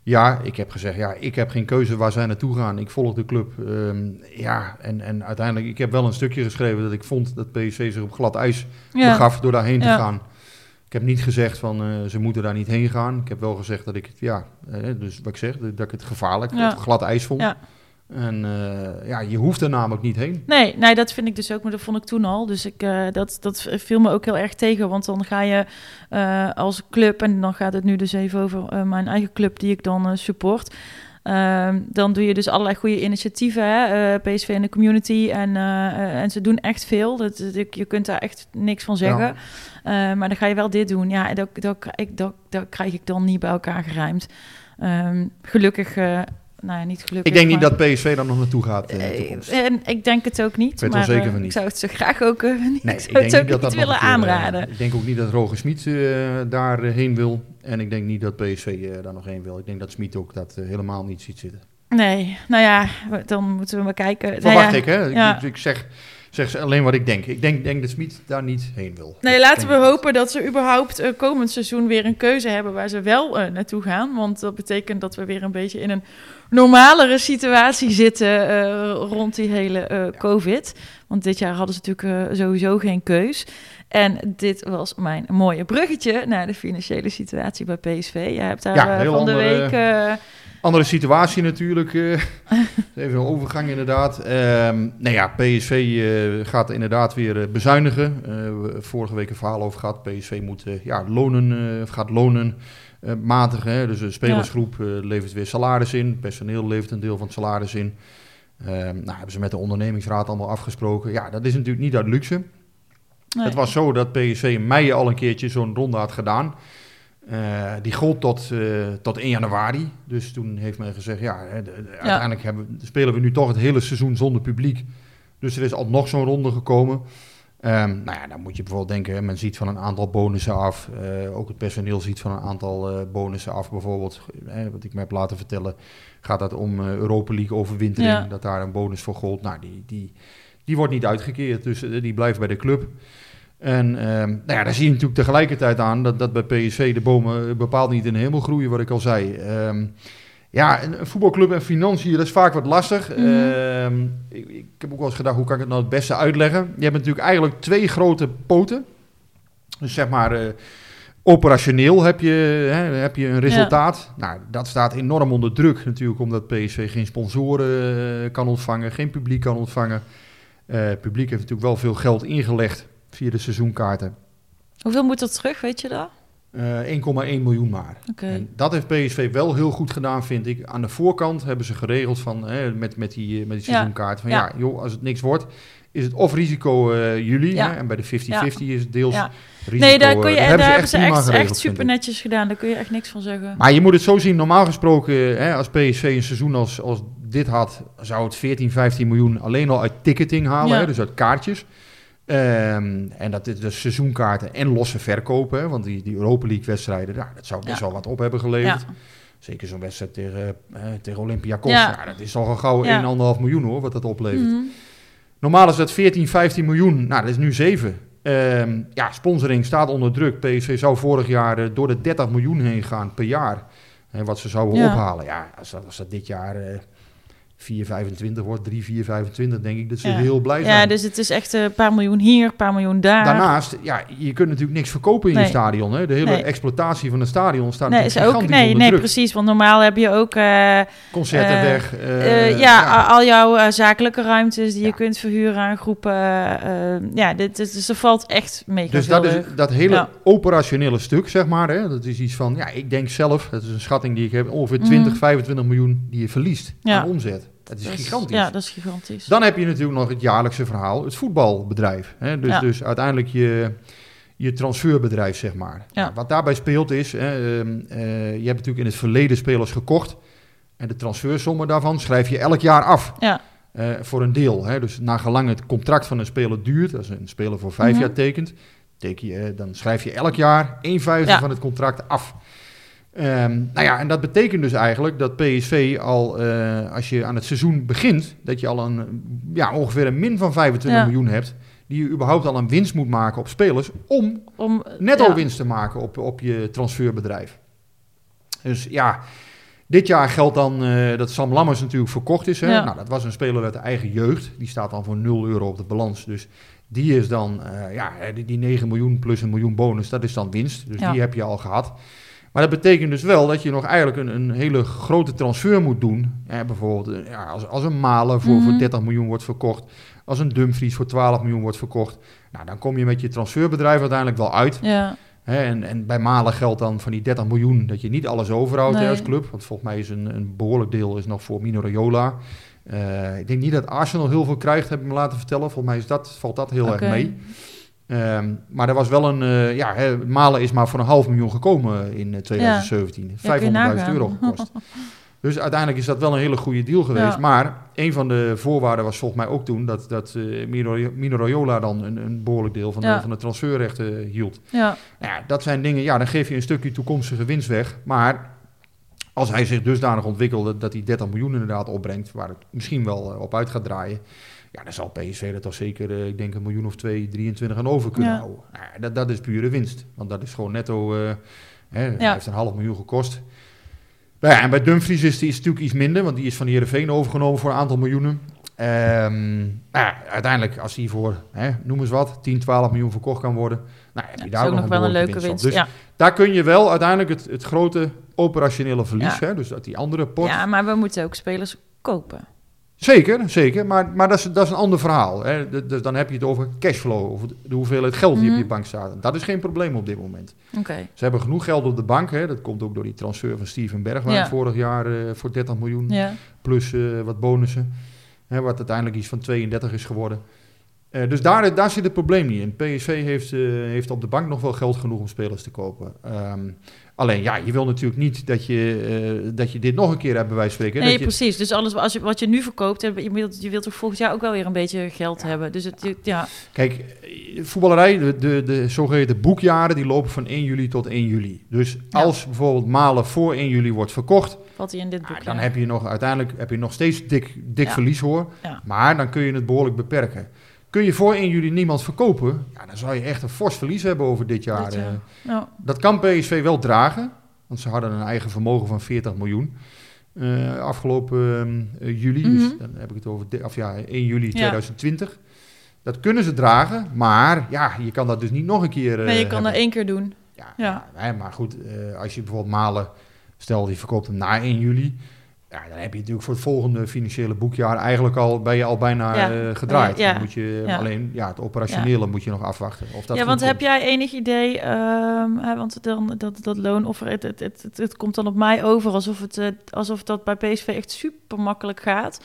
Ja, ik heb gezegd, ja, ik heb geen keuze waar zij naartoe gaan. Ik volg de club. Ehm, ja, en, en uiteindelijk, ik heb wel een stukje geschreven dat ik vond dat PSV zich op glad ijs Ja, begaf door daarheen te gaan. Ik heb niet gezegd van eh, ze moeten daar niet heen gaan. Ik heb wel gezegd dat ik het, ja, eh, dus wat ik zeg, dat ik het gevaarlijk, Ja. glad ijs vond. Ja. En eh, ja, je hoeft er namelijk niet heen. Nee, nee, dat vind ik dus ook, maar dat vond ik toen al. Dus ik, eh, dat, dat viel me ook heel erg tegen, want dan ga je eh, als club, en dan gaat het nu dus even over mijn eigen club die ik dan support. Ehm, dan doe je dus allerlei goede initiatieven, hè? PSV en de community. En, en ze doen echt veel. Dat, dat- je kunt daar echt niks van zeggen. Ja. Maar dan ga je wel dit doen. Ja, dat, dat, ik, dat, dat krijg ik dan niet bij elkaar gerijmd. Ehm, gelukkig, nou ja, niet gelukkig. Ik denk niet maar- dat PSV daar nog naartoe gaat eh, toekomst. En ik denk het ook niet. Ik weet maar zeker eh, van niet. ik zou het zo graag ook eh, niet, Nee, ik zou het ook niet nog willen een keer, eh, aanraden. ik denk ook niet dat Roger Smit eh, daarheen wil. En ik denk niet dat PSV eh, daar nog heen wil. Ik denk dat Smit ook dat eh, helemaal niet ziet zitten. Nee, nou ja, dan moeten we maar kijken. Nou Verwacht ja, ik, hè? ja. Ik, ik zeg, zeg alleen wat ik denk. Ik denk, denk dat Smit daar niet heen wil. Nee, laten we hopen dat ze überhaupt eh, komend seizoen weer een keuze hebben waar ze wel eh, naartoe gaan. Want dat betekent dat we weer een beetje in een normalere situatie zitten eh, rond die hele COVID. Want dit jaar hadden ze natuurlijk sowieso geen keus. En dit was mijn mooie bruggetje naar de financiële situatie bij PSV. Jij hebt daar Ja, van de week... Andere situatie natuurlijk. eh. even een overgang inderdaad. Ehm nou ja, PSV eh, gaat inderdaad weer eh, bezuinigen. Vorige week een verhaal over gehad. PSV moet ja, lonen, gaat lonen matigen. Hè? Dus de spelersgroep levert weer salaris in. Personeel levert een deel van het salaris in. Ehm, nou, hebben ze met de ondernemingsraad allemaal afgesproken. Ja, dat is natuurlijk niet uit luxe. nee. Het was zo dat PSV in mei al een keertje zo'n ronde had gedaan. Eh, die gold tot, eh, tot 1 januari. Dus toen heeft men gezegd, ja, de- uiteindelijk hebben, spelen we nu toch het hele seizoen zonder publiek. Dus er is al nog zo'n ronde gekomen. Ehm, nou ja, dan moet je bijvoorbeeld denken, men ziet van een aantal bonussen af. Eh, ook het personeel ziet van een aantal bonussen af. Bijvoorbeeld, wat ik me heb laten vertellen, gaat dat om Europa League overwintering. Ja. Dat daar een bonus voor gold. Nou, die, die, die wordt niet uitgekeerd, dus die blijft bij de club. En ehm, nou ja, daar zie je natuurlijk tegelijkertijd aan dat, dat bij PSV de bomen eh, bepaald niet in de hemel groeien, wat ik al zei. Ehm, ja, een, voetbalclub en financiën, dat is vaak wat lastig. Mhm. Ehm, ik, ik heb ook wel eens gedacht, hoe kan ik het nou het beste uitleggen? Je hebt natuurlijk eigenlijk twee grote poten. Dus zeg maar, eh, operationeel heb je, hè, heb je een resultaat. Nou, dat staat enorm onder druk natuurlijk, omdat PSV geen sponsoren eh, kan ontvangen, geen publiek kan ontvangen. Het publiek heeft natuurlijk wel veel geld ingelegd via de seizoenkaarten. Hoeveel moet er terug, weet je dat? Eh 1,1 miljoen maar. Oké. En dat heeft PSV wel heel goed gedaan, vind ik. Aan de voorkant hebben ze geregeld van, hè, met, met die, eh, met die seizoenkaart. Van ja. Ja. joh, als het niks wordt, is het of risico eh, jullie. Ja. Hè, en bij de 50-50 is het deels Ja. risico. Nee, daar, eh, kun je, dat daar hebben ze echt, geregeld, echt vind super netjes gedaan. Daar kun je echt niks van zeggen. Maar je moet het zo zien, normaal gesproken, hè, als PSV een seizoen als, als dit had, zou het 14, 15 miljoen alleen al uit ticketing halen, hè, dus uit kaartjes. Ehm, en dat is dus seizoenkaarten en losse verkopen, hè, want die, die Europa League wedstrijden, ja, dat zou best Ja. wel wat op hebben geleverd. Ja. Zeker zo'n wedstrijd tegen, eh, tegen Olympiakos, Ja. dat is al een gauw Ja. 1,5 miljoen hoor, wat dat oplevert. Mhm. Normaal is dat 14, 15 miljoen. Nou, dat is nu 7. Ehm, ja, sponsoring staat onder druk. PSV zou vorig jaar eh, door de 30 miljoen heen gaan per jaar. En wat ze zouden ophalen. Ja, als dat, als dat dit jaar eh 4,25 wordt, 3, 4,25, denk ik dat ze Ja. heel blij zijn. Ja, dus het is echt een paar miljoen hier, een paar miljoen daar. Daarnaast, ja, je kunt natuurlijk niks verkopen in Nee. je stadion. Hè? De hele Nee. exploitatie van het stadion staat nee, is ook, nee, nee, druk. precies. Want normaal heb je ook eh, Concerten Eh, weg. eh, eh, ja, al jouw eh, zakelijke ruimtes die Ja. je kunt verhuren aan groepen. eh, ja, dit, dit, dus er valt echt mega Dus dat, is, dat hele operationele stuk, zeg maar. Hè, dat is iets van, ja, ik denk zelf, dat is een schatting die ik heb, ongeveer Mhm. 20, 25 miljoen die je verliest aan omzet. Dat is Dat gigantisch. Ja, dat is gigantisch. Dan heb je natuurlijk nog het jaarlijkse verhaal, het voetbalbedrijf. Hè, dus, Ja. dus uiteindelijk je, je transferbedrijf, zeg maar. Ja. Nou, wat daarbij speelt is, hè, ehm, eh, je hebt natuurlijk in het verleden spelers gekocht. En de transfersommen daarvan schrijf je elk jaar af. Ja. Eh, voor een deel. Hè. Dus nagelang het contract van een speler duurt, als een speler voor vijf Mhm. jaar tekent, teken je, eh, dan schrijf je elk jaar 1 vijfde Ja. van het contract af. Ehm, nou ja, en dat betekent dus eigenlijk dat PSV al, eh, als je aan het seizoen begint, dat je al een, ja, ongeveer een min van 25 Ja. miljoen hebt, die je überhaupt al een winst moet maken op spelers, om Om, netto ja. winst te maken op, op je transferbedrijf. Dus ja, dit jaar geldt dan eh, dat Sam Lammers natuurlijk verkocht is. Hè? Ja. Nou, dat was een speler uit de eigen jeugd. Die staat dan voor 0 euro op de balans. Dus die is dan, eh, ja, die, die 9 miljoen plus een miljoen bonus, dat is dan winst. Dus die heb je al gehad. Maar dat betekent dus wel dat je nog eigenlijk een, een hele grote transfer moet doen. Ja, bijvoorbeeld eh, ja, als, als een Malen voor, voor Mhm. 30 miljoen wordt verkocht. Als een Dumfries voor 12 miljoen wordt verkocht. Nou, dan kom je met je transferbedrijf uiteindelijk wel uit. Ja, Hè, en, en bij Malen geldt dan van die 30 miljoen dat je niet alles overhoudt Nee. als club. Want volgens mij is een, een behoorlijk deel is nog voor Mino Raiola. Eh, ik denk niet dat Arsenal heel veel krijgt, heb ik me laten vertellen. Volgens mij is dat, valt dat heel erg mee. Ehm, maar er was wel een... eh, ja, hè, Malen is maar voor een half miljoen gekomen in eh, 2017. Ja, kun je 500.000 nagaan. euro gekost. Dus uiteindelijk is dat wel een hele goede deal geweest. Ja. Maar een van de voorwaarden was volgens mij ook toen... dat, dat eh, Mino, Mino Raiola dan een, een behoorlijk deel van, Ja. de, van de transferrechten hield. ja, Nou ja, dat zijn dingen, ja, dan geef je een stukje toekomstige winst weg. Maar als hij zich dusdanig ontwikkelt dat hij 30 miljoen inderdaad opbrengt, waar het misschien wel eh, op uit gaat draaien, ja, dan zal PSV dat toch zeker, eh, ik denk, een miljoen of twee, 23 aan over kunnen Ja. houden. Nou ja, dat, dat is pure winst, want dat is gewoon netto, eh, hè, hij Ja. heeft een half miljoen gekost. Nou ja, en bij Dumfries is die is natuurlijk iets minder, want die is van de Heerenveen overgenomen voor een aantal miljoenen. Ehm, nou ja, uiteindelijk, als die voor, hè, noem eens wat, 10, 12 miljoen verkocht kan worden, nou, heb je daar is ook nog wel een leuke winst. Dus ja. daar kun je wel uiteindelijk het, het grote operationele verlies, hè, dus dat die andere pot. ja, maar we moeten ook spelers kopen. Zeker, zeker, maar, maar dat, is, dat is een ander verhaal. Hè. Dus dan heb je het over cashflow, of de hoeveelheid geld die op Mhm. je bank staat. Dat is geen probleem op dit moment. Ze hebben genoeg geld op de bank, hè. dat komt ook door die transfer van Steven Bergwijn Ja. vorig jaar eh, voor 30 miljoen, ja. plus eh, wat bonussen, hè, wat uiteindelijk iets van 32 is geworden. Eh, dus daar, daar zit het probleem niet in. PSV heeft, heeft op de bank nog wel geld genoeg om spelers te kopen. Ehm, alleen ja, je wil natuurlijk niet dat je, eh, dat je dit nog een keer hebt bij wijze van spreken. Nee, dat je, precies. Dus alles als je, wat je nu verkoopt, je wilt, je wilt toch volgend jaar ook wel weer een beetje geld hebben. Dus het, ja, Kijk, voetballerij, de, de, de zogeheten boekjaren, die lopen van 1 juli tot 1 juli. Dus Ja. als bijvoorbeeld Malen voor 1 juli wordt verkocht, valt hij in dit boek. ah, dan ja. heb je nog uiteindelijk heb je nog steeds dik, dik Ja. verlies hoor. Ja. Maar dan kun je het behoorlijk beperken. Kun je voor 1 juli niemand verkopen, zou je echt een fors verlies hebben over dit jaar. Dit jaar. eh. Ja. Dat kan PSV wel dragen, want ze hadden een eigen vermogen van 40 miljoen. eh, afgelopen eh, juli, dus Mhm. dan heb ik het over of ja, 1 juli Ja. 2020. Dat kunnen ze dragen, maar ja, je kan dat dus niet nog een keer. Nee, je kan dat één keer doen. Ja, Ja. maar goed, als je bijvoorbeeld Malen, stel die verkoopt hem na 1 juli. Ja, dan heb je natuurlijk voor het volgende financiële boekjaar eigenlijk al, ben je al bijna Ja. eh, gedraaid. Ja. Dan moet je Ja. alleen, ja, het operationele moet je nog afwachten. Of dat ja, want heb jij enig idee, ehm, hè, want dan, dat, dat loonoffer, het, het, het, het, het komt dan op mij over alsof, het, eh, alsof dat bij PSV echt super makkelijk gaat.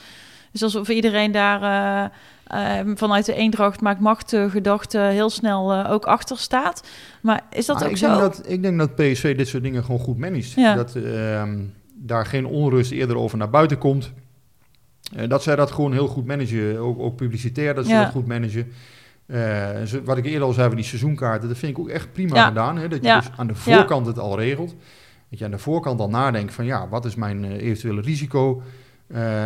Dus alsof iedereen daar eh, eh, vanuit de eendracht maakt macht eh, gedachte heel snel ook achter staat. Maar is dat Maar ook ik zo? Denk dat, ik denk dat PSV dit soort dingen gewoon goed managt. Ja. Dat ehm, daar geen onrust eerder over naar buiten komt. Eh, dat zij dat gewoon heel goed managen. Ook, ook publicitair dat ze Ja. dat goed managen. Eh, wat ik eerder al zei van die seizoenkaarten, dat vind ik ook echt prima Ja. gedaan. Hè? Dat je dus aan de voorkant het al regelt. Dat je aan de voorkant al nadenkt van ja, wat is mijn eh, eventuele risico?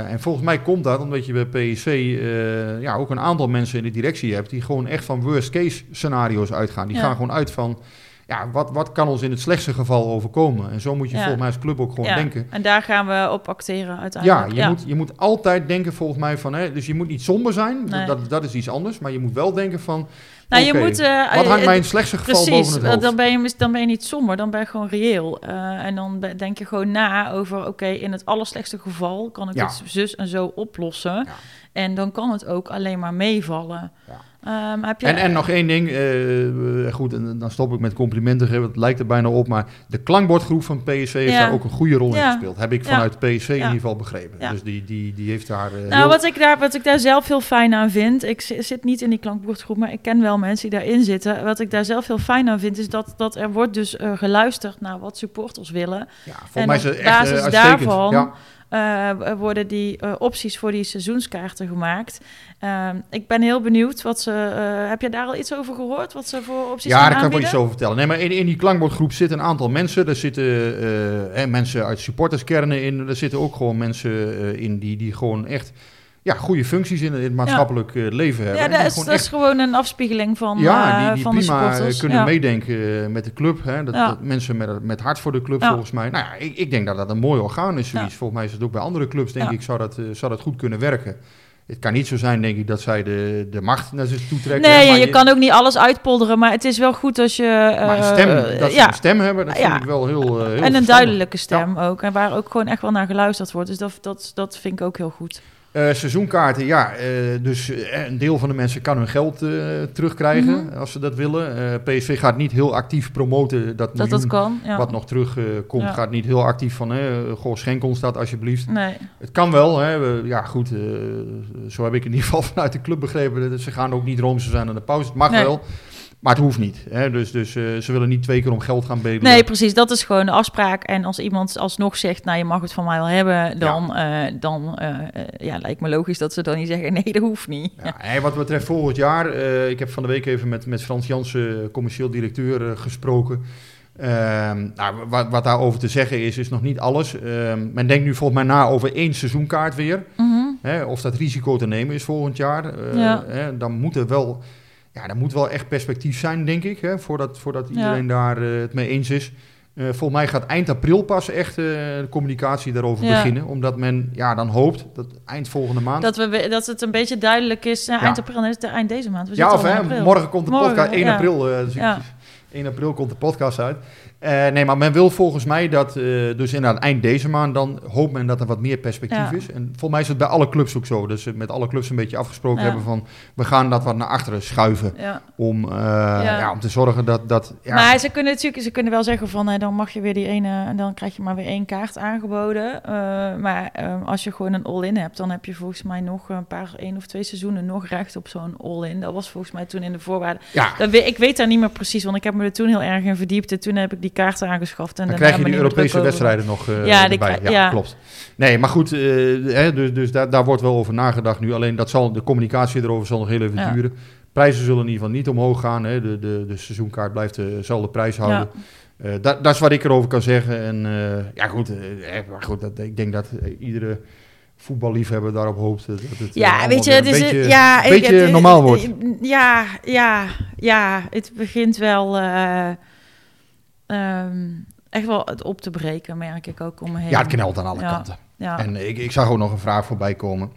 En volgens mij komt dat omdat je bij eh, ja, ook een aantal mensen in de directie hebt die gewoon echt van worst case scenario's uitgaan. Die Ja. gaan gewoon uit van ja, wat, wat kan ons in het slechtste geval overkomen? En zo moet je Ja. volgens mij als club ook gewoon Ja, denken. En daar gaan we op acteren Ja, uiteindelijk. je, Moet, je moet altijd denken volgens mij van, hè, dus je moet niet somber zijn, Nee. dat, dat is iets anders, maar je moet wel denken van, Nou, je moet, eh, wat hangt mij in het slechtste geval boven het eh, hoofd? dan ben, je, dan ben je niet somber, dan ben je gewoon reëel. En dan denk je gewoon na over, oké, in het allerslechtste geval kan ik Ja. het zus en zo oplossen. Ja. En dan kan het ook alleen maar meevallen. Ja. Ehm, heb je, En, en nog één ding, eh, goed, en dan stop ik met complimenten geven, het lijkt er bijna op, maar de klankbordgroep van PSV heeft Ja. daar ook een goede rol in Ja. gespeeld. Heb ik Ja. vanuit PSV in Ja. ieder geval begrepen. Ja. Dus die, die, die heeft daar... eh, nou, heel- wat ik, daar, wat ik daar zelf heel fijn aan vind, ik zi- zit niet in die klankbordgroep, maar ik ken wel mensen die daarin zitten. Wat ik daar zelf heel fijn aan vind, is dat, dat er wordt dus eh, geluisterd naar wat supporters willen. ja, volgens en mij is op het echt daarvan Ja. Worden die eh, opties voor die seizoenskaarten gemaakt. Ehm, ik ben heel benieuwd wat ze. eh, heb je daar al iets over gehoord? Wat ze voor opties Ja, daar kan ik wel iets over vertellen. Nee, maar in, in die klankbordgroep zitten een aantal mensen. Er zitten eh, hè, mensen uit supporterskernen in. Er zitten ook gewoon mensen eh, in die, die gewoon echt ja, goede functies in, het maatschappelijk eh, leven hebben. Ja, dat is, gewoon dat is gewoon een afspiegeling van, ja, eh, die, die van de prima eh, kunnen ja. meedenken met de club. Hè? Dat, Ja. dat mensen met, met hart voor de club, volgens mij. Nou ja, ik, ik denk dat dat een mooi orgaan is, zoiets. Volgens mij is het ook bij andere clubs, denk ik, zou dat, zou dat goed kunnen werken. Het kan niet zo zijn, denk ik, dat zij de, de macht naar zich toe trekken. Nee, maar je, kan ook niet alles uitpolderen, maar het is wel goed als je. Maar een stem, dat ze ja, een stem hebben, dat Ja. vind ik wel heel, heel en een verstandig. duidelijke stem ook. En waar ook gewoon echt wel naar geluisterd wordt. Dus dat, dat, dat vind ik ook heel goed. Eh, seizoenkaarten, ja. eh, dus eh, een deel van de mensen kan hun geld terugkrijgen Mhm. als ze dat willen. PSV gaat niet heel actief promoten dat Dat miljoen dat kan. Ja. wat nog terugkomt. komt Ja. Gaat niet heel actief van, goh, schenk ons dat alsjeblieft. Nee. Het kan wel, hè. We- ja goed, zo heb ik in ieder geval vanuit de club begrepen. Dat Ze gaan ook niet roomser zijn aan de pauze. Het mag Nee. wel, maar het hoeft niet. Hè. Dus, dus eh, ze willen niet twee keer om geld gaan bedelen. Nee, precies. Dat is gewoon de afspraak. En als iemand alsnog zegt, nou, je mag het van mij wel hebben, dan, eh, dan eh, ja, lijkt me logisch dat ze dan niet zeggen, nee, dat hoeft niet. Ja, en wat betreft volgend jaar, ik heb van de week even met, met Frans Jansen, commercieel directeur, gesproken. Ehm, nou, wat, wat daarover te zeggen is, is nog niet alles. Ehm, men denkt nu volgens mij na over één seizoenkaart weer. Mhm. Hè, of dat risico te nemen is volgend jaar. Ja. hè, dan moet er wel, ja, dan moet wel echt perspectief zijn, denk ik. Hè, voordat, voordat Ja. iedereen daar eh, het mee eens is. Eh, volgens mij gaat eind april pas echt eh, de communicatie daarover Ja. beginnen. Omdat men ja, dan hoopt dat eind volgende maand... Dat, we, dat het een beetje duidelijk is. Ja. eind april, nee, het is eind deze maand. We Ja, of hè, morgen komt de Morgen, podcast, 1 ja. april. dus ik- Ja. 1 april komt de podcast uit. Eh, nee, maar men wil volgens mij dat, eh, dus inderdaad eind deze maand, dan hoopt men dat er wat meer perspectief Ja. is. En volgens mij is het bij alle clubs ook zo. Dus ze met alle clubs een beetje afgesproken Ja. hebben van, we gaan dat wat naar achteren schuiven. Ja. Om, eh, ja. om te zorgen dat, dat ja, Maar ze kunnen natuurlijk ze kunnen wel zeggen van eh, dan mag je weer die ene en dan krijg je maar weer één kaart aangeboden. Eh, maar eh, als je gewoon een all-in hebt, dan heb je volgens mij nog een paar één of twee seizoenen nog recht op zo'n all-in. Dat was volgens mij toen in de voorwaarden. ja, Dat ik weet daar niet meer precies, want ik heb me er toen heel erg in verdiept. En toen heb ik die kaarten aangeschaft. En dan krijg je die Europese wedstrijden nog eh, Ja, die erbij. ja, ja. klopt. Nee, maar goed, eh, hè, dus, dus daar, daar wordt wel over nagedacht nu. Alleen dat zal, de communicatie erover zal nog heel even Ja. duren. Prijzen zullen in ieder geval niet omhoog gaan. Hè. De, de, de seizoenkaart blijft dezelfde prijs houden. Eh, dat, dat is wat ik erover kan zeggen. En eh, ja, goed, eh, eh, maar goed dat, ik denk dat eh, iedere voetballiefhebber daarop hoopt. Dat het, eh, Ja, weet je, het een is beetje, ja, een beetje het- normaal wordt. eh, Ja, ja, ja, het begint wel eh, ehm, echt wel het op te breken, merk ik ook om me heen. Ja, het knelt aan alle Ja. kanten. Ja. En ik, ik zag ook nog een vraag voorbij komen.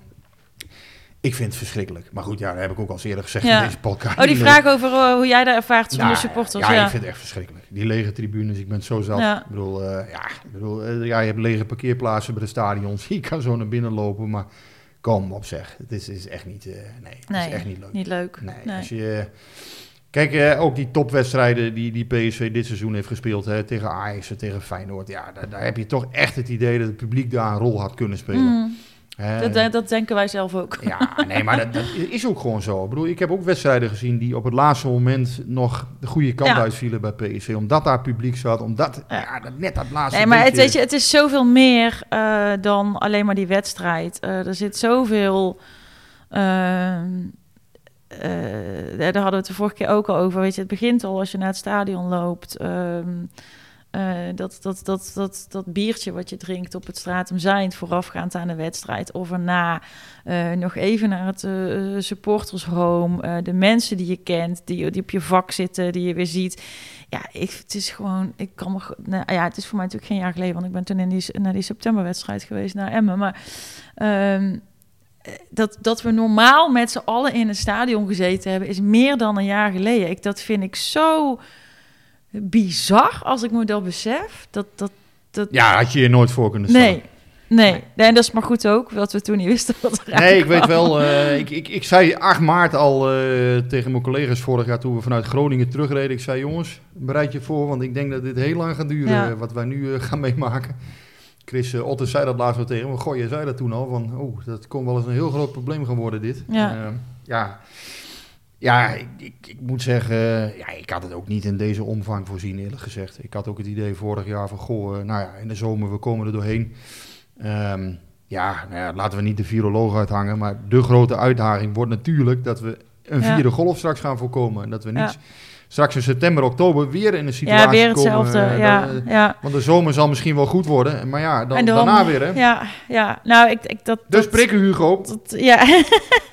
Ik vind het verschrikkelijk. Maar goed, ja, dat heb ik ook al eerder gezegd Ja. in deze podcast. Oh, die vraag over eh, hoe jij daar ervaart zonder Nou, supporters. Ja, Ja, ik vind het echt verschrikkelijk. die lege tribunes, ik ben zo zat. Ja. Ik bedoel, eh, ja, ik bedoel eh, ja, je hebt lege parkeerplaatsen bij de stadions. Je kan zo naar binnen lopen, maar kom op zeg. Het is, is echt niet, nee, Nee, is echt niet leuk. Niet leuk. Nee, Nee. Als je, kijk, eh, ook die topwedstrijden die, die PSV dit seizoen heeft gespeeld, hè, tegen Ajax en tegen Feyenoord. Ja, daar, daar heb je toch echt het idee dat het publiek daar een rol had kunnen spelen. Mm, dat, dat, dat denken wij zelf ook. ja, nee, maar dat, dat is ook gewoon zo. Ik bedoel, ik heb ook wedstrijden gezien die op het laatste moment nog de goede kant Ja. uitvielen bij PSV. Omdat daar publiek zat, omdat Ja. ja. dat, net dat laatste Nee, maar het, weet je, het is zoveel meer eh, dan alleen maar die wedstrijd. Eh, er zit zoveel. eh, daar hadden we het de vorige keer ook al over. Weet je, het begint al als je naar het stadion loopt. ehm, eh, dat, dat, dat, dat, dat biertje wat je drinkt op het Stratum Zijnd voorafgaand aan de wedstrijd of erna. eh, nog even naar het eh supportershome. eh, de mensen die je kent, die, die op je vak zitten, die je weer ziet. Ja, ik, het is gewoon, ik kan me, nou, ja, het is voor mij natuurlijk geen jaar geleden, want ik ben toen in die, naar die septemberwedstrijd geweest naar Emmen. Maar ehm, eh, dat, dat we normaal met z'n allen in een stadion gezeten hebben, is meer dan een jaar geleden. Ik, dat vind ik zo bizar als ik me dat besef. Dat, dat, dat, Ja, had je je nooit voor kunnen stellen. nee, nee, nee. En dat is maar goed ook, dat we toen niet wisten wat er Nee, ik weet wel. eh, ik, ik, ik zei 8 maart al eh, tegen mijn collega's vorig jaar toen we vanuit Groningen terugreden. Ik zei: Jongens, bereid je voor, want ik denk dat dit heel lang gaat duren. Ja. eh, wat wij nu gaan meemaken. Chris uh, Otter zei dat laatst wel tegen me. Goh, je zei dat toen al. Van, oh, dat kon wel eens een heel groot probleem gaan worden, dit. Ja. Eh, ja. Ja, ik, ik, ik moet zeggen, eh, ja, ik had het ook niet in deze omvang voorzien, eerlijk gezegd. Ik had ook het idee vorig jaar van, goh, eh, nou ja, in de zomer, we komen er doorheen. Ehm, ja, nou ja, laten we niet de viroloog uithangen, maar de grote uitdaging wordt natuurlijk dat we een Ja. vierde golf straks gaan voorkomen. En dat we niet Ja. Straks in september, oktober weer in een situatie Ja, weer komen. hetzelfde. eh, ja, dat, eh, ja. want de zomer zal misschien wel goed worden, maar ja, dan, daarna weer, hè. Ja, ja. Nou, ik, ik dat. Dus dat, prikken, Hugo. dat- ja.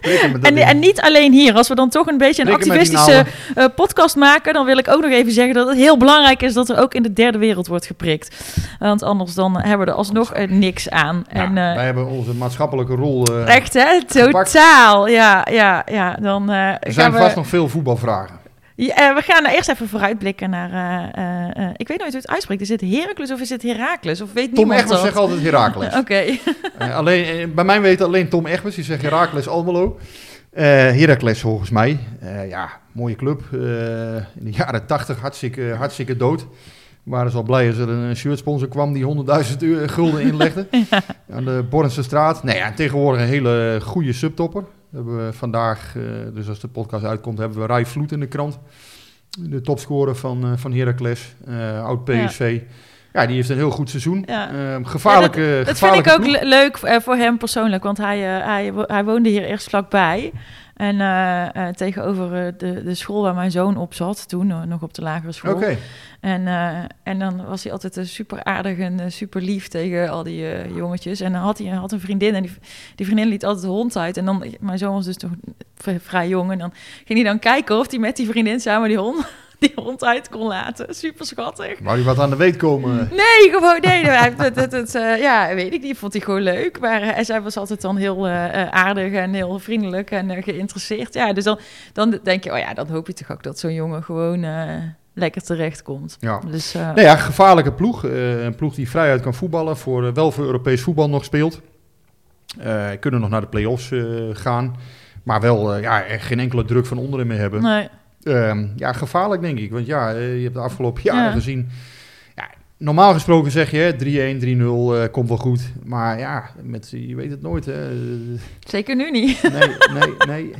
Prikken met dat En, en niet alleen hier. Als we dan toch een beetje een Prikken activistische eh, podcast maken, dan wil ik ook nog even zeggen dat het heel belangrijk is dat er ook in de derde wereld wordt geprikt. Want anders dan hebben we er alsnog niks aan. Ja, en, wij hebben onze maatschappelijke rol. echt hè, totaal. Ja, ja, ja. Dan er zijn we. vast nog veel voetbalvragen. Ja, eh, we gaan eerst even vooruitblikken naar. eh, eh, ik weet nooit hoe het uitspreekt. Is het Heracles of is het Herakles? Of weet Tom Egbers zegt altijd Herakles. Oké. Alleen, bij mij weet alleen Tom Egbers, die zegt Herakles Almelo. Heracles volgens mij. Ja, mooie club. In de jaren tachtig hartstikke, hartstikke dood. We waren ze al blij als er een shirtsponsor kwam die 100.000 euro- gulden inlegde. Aan de Bornse straat. Nee, ja, tegenwoordig een hele goede subtopper. We hebben vandaag, eh, dus als de podcast uitkomt, hebben we Rai Vloed in de krant. De topscorer van, eh van Heracles, eh, oud PSV. Ja. die heeft een heel goed seizoen. Ja. Gevaarlijke, Ja, dat, dat vind ik ook le- leuk voor hem persoonlijk, want hij, hij, hij woonde hier eerst vlakbij. En eh, eh, tegenover eh, de, de school waar mijn zoon op zat, toen nog op de lagere school. En, en dan was hij altijd een super aardig en super lief tegen al die jongetjes. En dan had hij had een vriendin en die, die vriendin liet altijd de hond uit. En dan, mijn zoon was dus toch vrij jong. En dan ging hij dan kijken of hij met die vriendin samen die hond, die hond uit kon laten. Super schattig. wou die wat aan de weet komen? Nee, gewoon nee. Dat, dat, dat, eh, ja, weet ik niet. Vond hij gewoon leuk. Maar eh, zij was altijd dan heel eh, aardig en heel vriendelijk en geïnteresseerd. Ja, dus dan, dan denk je, oh ja, dan hoop je toch ook dat zo'n jongen gewoon lekker terecht komt. Ja. Dus Nou ja, gevaarlijke ploeg. Een ploeg die vrijuit kan voetballen, voor, wel voor Europees voetbal nog speelt. Kunnen nog naar de play-offs gaan. Maar wel ja, geen enkele druk van onderen meer hebben. nee. Ehm, ja, gevaarlijk denk ik. Want ja, eh, je hebt de afgelopen jaren Ja. gezien... Ja, normaal gesproken zeg je hè, 3-1, 3-0, eh, komt wel goed. Maar ja, met, je weet het nooit. Hè. Zeker nu niet. Nee, nee, nee.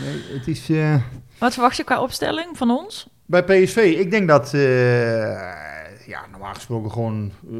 nee het is... eh, Wat verwacht je qua opstelling van ons? Bij PSV, ik denk dat, ja, normaal gesproken gewoon eh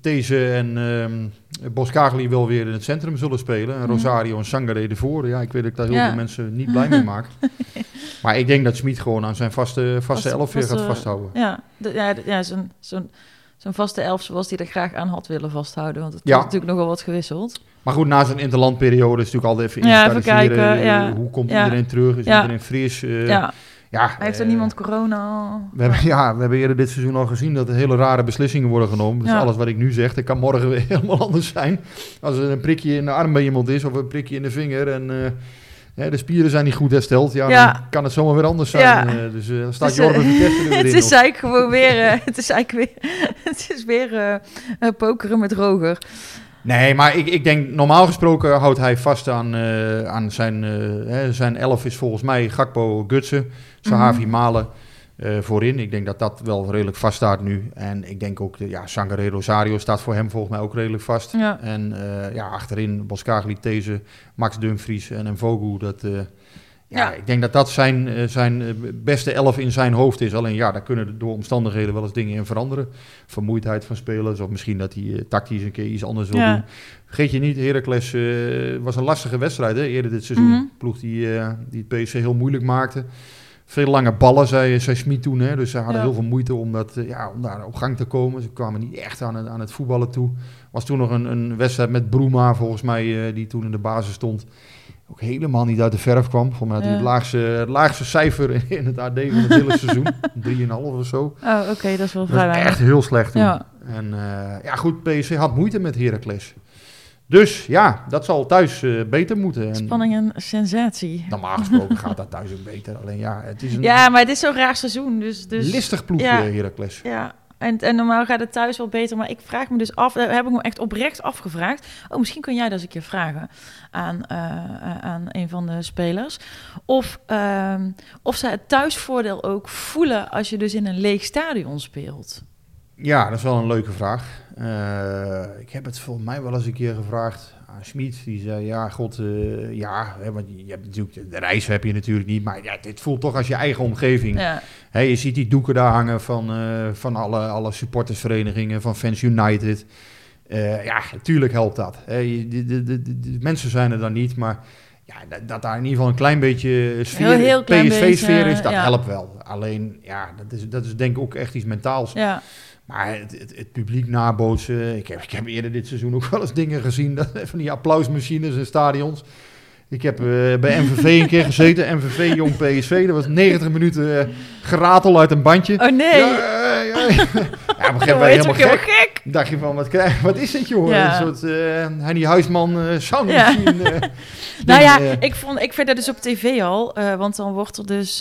These en Boskagli wel weer in het centrum zullen spelen. En Mhm. Rosario en Sangare ervoor. Ja, ik weet dat ik daar heel Ja. veel mensen niet blij mee maak. maar ik denk dat Smit gewoon aan zijn vaste, vaste elf weer gaat vaste- vasthouden. Ja, de, ja, de- ja zo'n zo'n zo'n vaste elf zoals die er graag aan had willen vasthouden. Want het Ja. is natuurlijk nogal wat gewisseld. Maar goed, na zijn interlandperiode is natuurlijk altijd even Ja, even kijken, eh, ja. Hoe komt iedereen terug? Is iedereen fris? Eh, ja, ja, heeft er eh, niemand corona? We hebben, ja, we hebben eerder dit seizoen al gezien dat er hele rare beslissingen worden genomen. Dus Ja. alles wat ik nu zeg, dat kan morgen weer helemaal anders zijn. Als er een prikje in de arm bij iemand is of een prikje in de vinger. En, eh, hè, de spieren zijn niet goed hersteld. Ja, Ja. dan kan het zomaar weer anders zijn. Ja. Eh, dus dan staat is, Jorgen Vitesse weer Het is eigenlijk gewoon weer, het is eigenlijk weer, het is weer pokeren met Roger. Nee, maar ik, ik denk normaal gesproken houdt hij vast aan, aan zijn, hè, zijn elf is volgens mij Gakpo Gutsen, Sahavi Mhm. Malen eh, voorin. Ik denk dat dat wel redelijk vast staat nu. En ik denk ook, de, ja, Sangare Rosario staat voor hem volgens mij ook redelijk vast. Ja. En eh, ja, achterin Boskagli, These, Max Dumfries en Mvogu. Dat, eh, ja, Ja. ik denk dat dat zijn, zijn beste elf in zijn hoofd is. Alleen ja, daar kunnen door omstandigheden wel eens dingen in veranderen. Vermoeidheid van spelers of misschien dat hij tactisch een keer iets anders wil Ja. doen. Vergeet je niet, Heracles was een lastige wedstrijd hè, eerder dit seizoen. Mhm. Ploeg die, die het PSV heel moeilijk maakte. Veel lange ballen, zei, zei Smit toen. Hè, dus ze hadden Ja. heel veel moeite om, dat, eh, ja, om daar op gang te komen. Ze kwamen niet echt aan het, aan het voetballen toe. was toen nog een, een wedstrijd met Broema, volgens mij, eh, die toen in de basis stond. Ook helemaal niet uit de verf kwam. Volgens mij had hij Ja. het laagste, het laagste cijfer in het AD van het hele seizoen. 3,5 of zo. Oh, oké, dat is wel vrij echt heel slecht toen. Ja. En eh, ja, goed, PSV had moeite met Heracles. Dus ja, dat zal thuis eh, beter moeten. En Spanning en sensatie. Normaal gesproken gaat dat thuis ook beter. Alleen ja, het is een Ja, maar het is zo'n raar seizoen. Dus, dus listig ploegje, ja. Heracles. Ja, en, en normaal gaat het thuis wel beter. Maar ik vraag me dus af, daar heb ik me echt oprecht afgevraagd. Oh, misschien kun jij dat eens een keer vragen aan, eh, aan een van de spelers. Of, ehm, of zij het thuisvoordeel ook voelen als je dus in een leeg stadion speelt. Ja, dat is wel een leuke vraag. Eh, ik heb het volgens mij wel eens een keer gevraagd aan Schmid. Die zei, ja, god, eh, ja, hè, want je hebt natuurlijk, de reis heb je natuurlijk niet. Maar ja, dit voelt toch als je eigen omgeving. Ja, Hè, je ziet die doeken daar hangen van, eh, van alle, alle supportersverenigingen, van Fans United. Ja, natuurlijk helpt dat. Hè. De, de, de, mensen zijn er dan niet, maar ja, dat, daar in ieder geval een klein beetje sfeer, Heel- heel klein PSV-sfeer is, dat ja. helpt wel. Alleen, ja, dat is, dat is denk ik ook echt iets mentaals. ja. Maar het, publiek nabootsen. Ik heb, ik heb eerder dit seizoen ook wel eens dingen gezien. Dat, van die applausmachines in stadions. Ik heb eh, bij MVV een keer gezeten. MVV Jong PSV. Dat was 90 minuten eh, geratel uit een bandje. Oh nee, Ja, ja, ja. ja, op een gegeven moment helemaal gek. gek. Dacht je van, wat, krijg, wat is dit joh? Ja. Een soort eh Henny Huisman soundmachine. eh, Nou ja, ik, vond, ik vind dat dus op tv al. want dan wordt er dus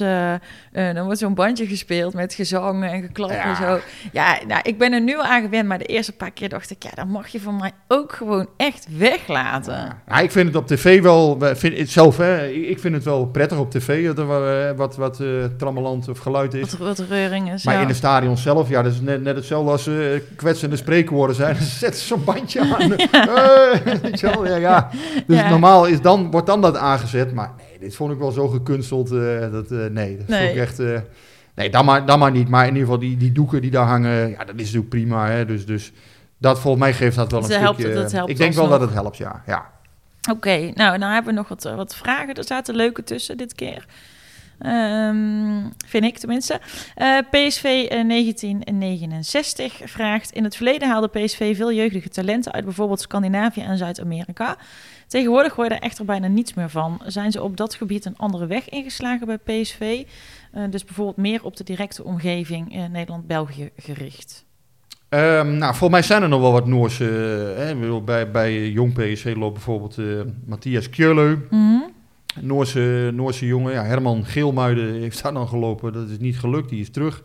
dan wordt zo'n bandje gespeeld met gezang en geklap Ja. en zo. Ja, nou, ik ben er nu al aan gewend. Maar de eerste paar keer dacht ik, ja, dat mag je van mij ook gewoon echt weglaten. Ja, ik vind het op tv wel, we- vind het zelf, hè, ik vind het wel prettig op tv dat er wa- wat, wat eh, trammeland of geluid is. Wat, wat reuring is. Maar ja. in de stadion zelf, ja, dat is net, net hetzelfde als eh, kwetsende spreekwoorden zijn. Dan zetten ze zo'n bandje aan. Eh, ja, ja. Dus normaal is dan, wordt dan dat aangezet. Maar nee, dit vond ik wel zo gekunsteld. eh, dat, eh, nee, dat Nee. vond ik echt... eh, nee, dan maar, dan maar niet. Maar in ieder geval die, die doeken die daar hangen, ja, dat is natuurlijk prima. Hè, dus, dus dat volgens mij geeft dat wel Dat een helpt- stukje... dat helpt ik denk wel dat het helpt, ja. ja. Oké, nou, hebben we nog wat, eh, wat vragen. Er zaten leuke tussen dit keer. Ehm, vind ik tenminste. Eh, PSV eh, 1969 vraagt... In het verleden haalde PSV veel jeugdige talenten uit bijvoorbeeld Scandinavië en Zuid-Amerika. Tegenwoordig hoor je er echter bijna niets meer van. Zijn ze op dat gebied een andere weg ingeslagen bij PSV? Eh, dus bijvoorbeeld meer op de directe omgeving Nederland-België gericht. Ehm, nou, volgens mij zijn er nog wel wat Noorse... eh, hè, bij, bij Jong PSV loopt bijvoorbeeld eh, Matthias Kjörlö. Mhm. Noorse, Noorse jongen. Ja, Herman Geelmuiden heeft daar dan gelopen. Dat is niet gelukt, die is terug.